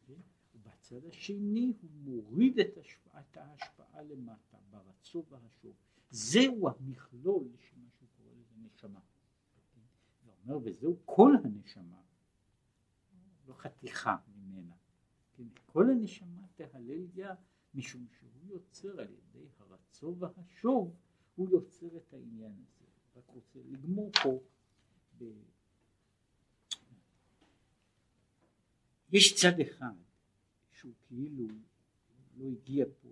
כן? ובצד השני הוא מוריד את, השפעה, את ההשפעה למטה ברצו והשוב. זהו המכלול של מה שהוא קורא לזה נשמה. כן? זה אומר וזהו כל הנשמה, לא חתיכה ממנה. כן? כל הנשמה תהלל יה משום שהוא יוצר על ידי הרצו והשוב, הוא יוצר את העניין הזה. רק רוצה לגמור פה. ב... יש צד אחד שהוא כאילו לא הגיע פה.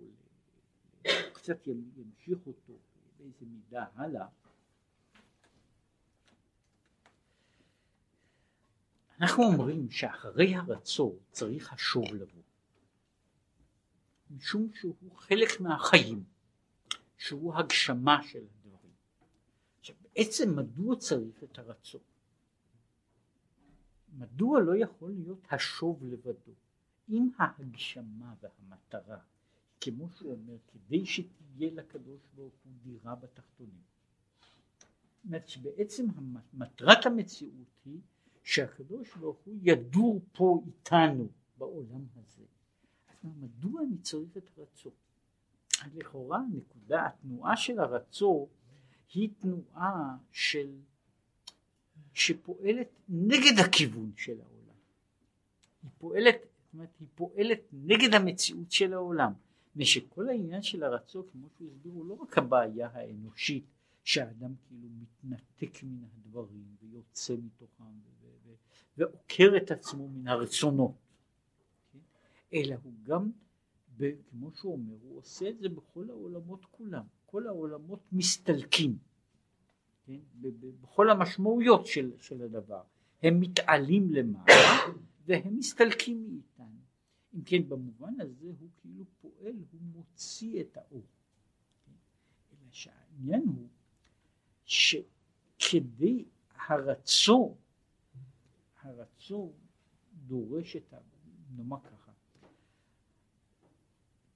קצת ימשיך אותו באיזה מידה הלאה. אנחנו אומרים שאחרי הרצון צריך השוב לבוא. משום שהוא חלק מהחיים, שהוא הגשמה של הדברים. עכשיו בעצם מדוע צריך את הרצון? מדוע לא יכול להיות השוב לבדו? אם ההגשמה והמטרה, כמו שהוא אומר, כדי שתהיה לקדוש ברוך הוא דירה בתחתונים. זאת אומרת שבעצם מטרת המציאות היא שהקדוש ברוך הוא ידור פה איתנו בעולם הזה. מדוע אני צריך את הרצון? לכאורה נקודה, התנועה של הרצון היא תנועה של, שפועלת נגד הכיוון של העולם. היא פועלת, זאת אומרת, היא פועלת נגד המציאות של העולם. ושכל העניין של הרצון, כמו שהוא הסביר, הוא לא רק הבעיה האנושית, שהאדם כאילו מתנתק מן הדברים ויוצא מתוכם ועוקר את עצמו מן הרצונות. אלא הוא גם, כמו שהוא אומר, הוא עושה את זה בכל העולמות כולם, כל העולמות מסתלקים, כן? בכל המשמעויות של, של הדבר, הם מתעלים למעלה והם מסתלקים מאיתנו. אם כן, במובן הזה הוא כאילו פועל, הוא מוציא את האור. כן? אלא שהעניין הוא שכדי הרצון, הרצון דורש את ה... נאמר ככה,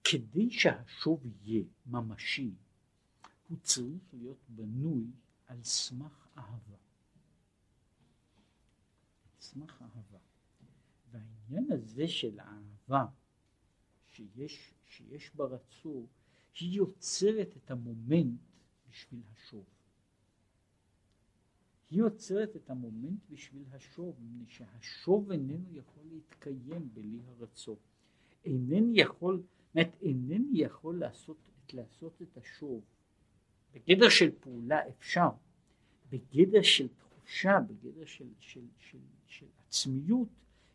כדי שהשוב יהיה ממשי, הוא צריך להיות בנוי על סמך אהבה. סמך אהבה. והעניין הזה של אהבה שיש, שיש ברצור, היא יוצרת את המומנט בשביל השוב. היא יוצרת את המומנט בשביל השוב, מפני שהשוב איננו יכול להתקיים בלי הרצון. אינני יכול, זאת אינני יכול לעשות, לעשות את השוב. בגדר של פעולה אפשר, בגדר של תחושה, בגדר של, של, של, של עצמיות,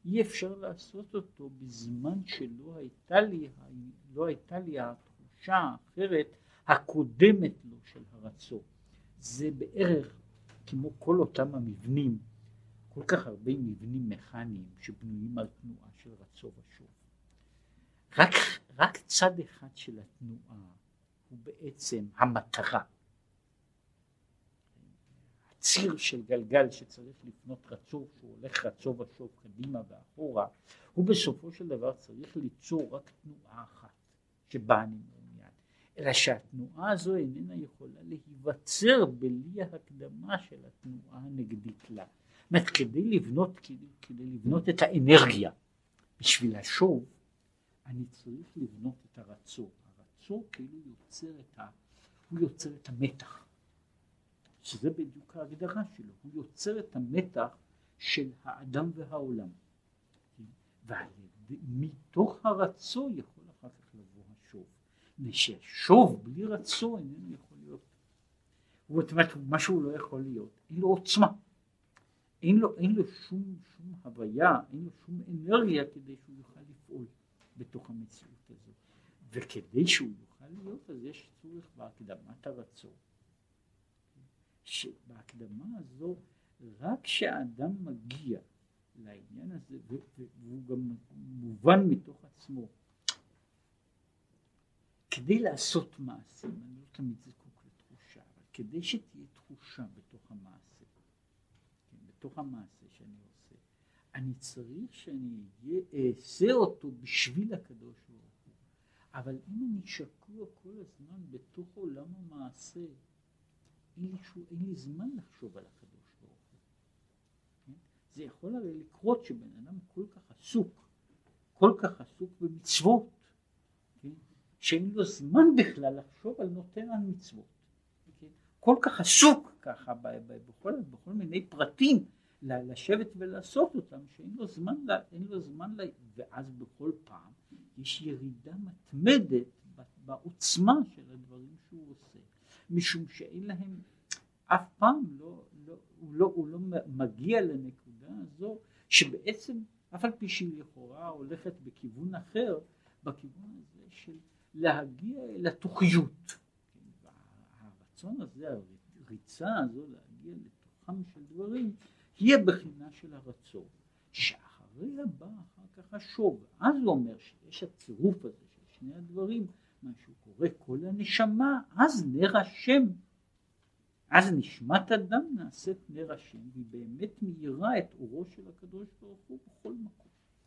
אי אפשר לעשות אותו בזמן שלא הייתה לי, לא הייתה לי התחושה האחרת הקודמת לו של הרצון. זה בערך כמו כל אותם המבנים, כל כך הרבה מבנים מכניים שבנויים על תנועה של רצו ושוב. רק, רק צד אחד של התנועה הוא בעצם המטרה. הציר של גלגל שצריך לפנות רצוף, שהוא הולך רצו ושוב קדימה ואחורה, הוא בסופו של דבר צריך ליצור רק תנועה אחת שבה אני מעוניין, אלא שהתנועה הזו איננה יכולה להיווצר בלי ההקדמה של התנועה הנגדית לה. זאת אומרת, כדי לבנות, כדי, כדי לבנות את האנרגיה בשביל השוב, אני צריך לבנות את הרצו. הרצו כאילו יוצר את, ה, הוא יוצר את המתח. שזה בדיוק ההגדרה שלו, הוא יוצר את המתח של האדם והעולם. ומתוך הרצו יכול אחר כך לבוא השוב. וששוב בלי רצו איננו יכול להיות. זאת אומרת, מה שהוא לא יכול להיות, אין לו עוצמה. אין לו, אין לו שום, שום הוויה, אין לו שום אנרגיה כדי שהוא יוכל לפעול בתוך המציאות הזו. וכדי שהוא יוכל להיות, אז יש צורך בהקדמת הרצון. שבהקדמה הזו רק כשאדם מגיע לעניין הזה והוא גם מובן מתוך עצמו כדי לעשות מעשה, אני לא תמיד זקוק לתחושה, אבל כדי שתהיה תחושה בתוך המעשה, כן, בתוך המעשה שאני עושה, אני צריך שאני אעשה אותו בשביל הקדוש ברוך הוא, אבל אם אני שקוע כל הזמן בתוך עולם המעשה אין לי, שום, אין לי זמן לחשוב על הקדוש ברוך הוא. כן? זה יכול הרי לקרות שבן אדם כל כך עסוק, כל כך עסוק במצוות, כן? שאין לו זמן בכלל לחשוב על נותן על מצוות. כן? כל כך עסוק ככה בכל, בכל מיני פרטים לשבת ולעשות אותם, שאין לו זמן, אין לו זמן, ואז בכל פעם יש ירידה מתמדת בעוצמה של הדברים שהוא עושה. משום שאין להם, אף פעם לא, לא, הוא, לא, הוא לא מגיע לנקודה הזו שבעצם אף על פי שהיא לכאורה הולכת בכיוון אחר, בכיוון הזה של להגיע אל התוכיות. הרצון הזה, הריצה הזו להגיע לתוכם של דברים, היא הבחינה של הרצון. שאחריה בא אחר כך השוב. אז הוא אומר שיש הצירוף הזה של שני הדברים, מה שהוא קורא כל הנשמה, אז נר השם. אז נשמת אדם נעשית נר השם, והיא באמת מאירה את אורו של הקדוש ברוך הוא בכל מקום.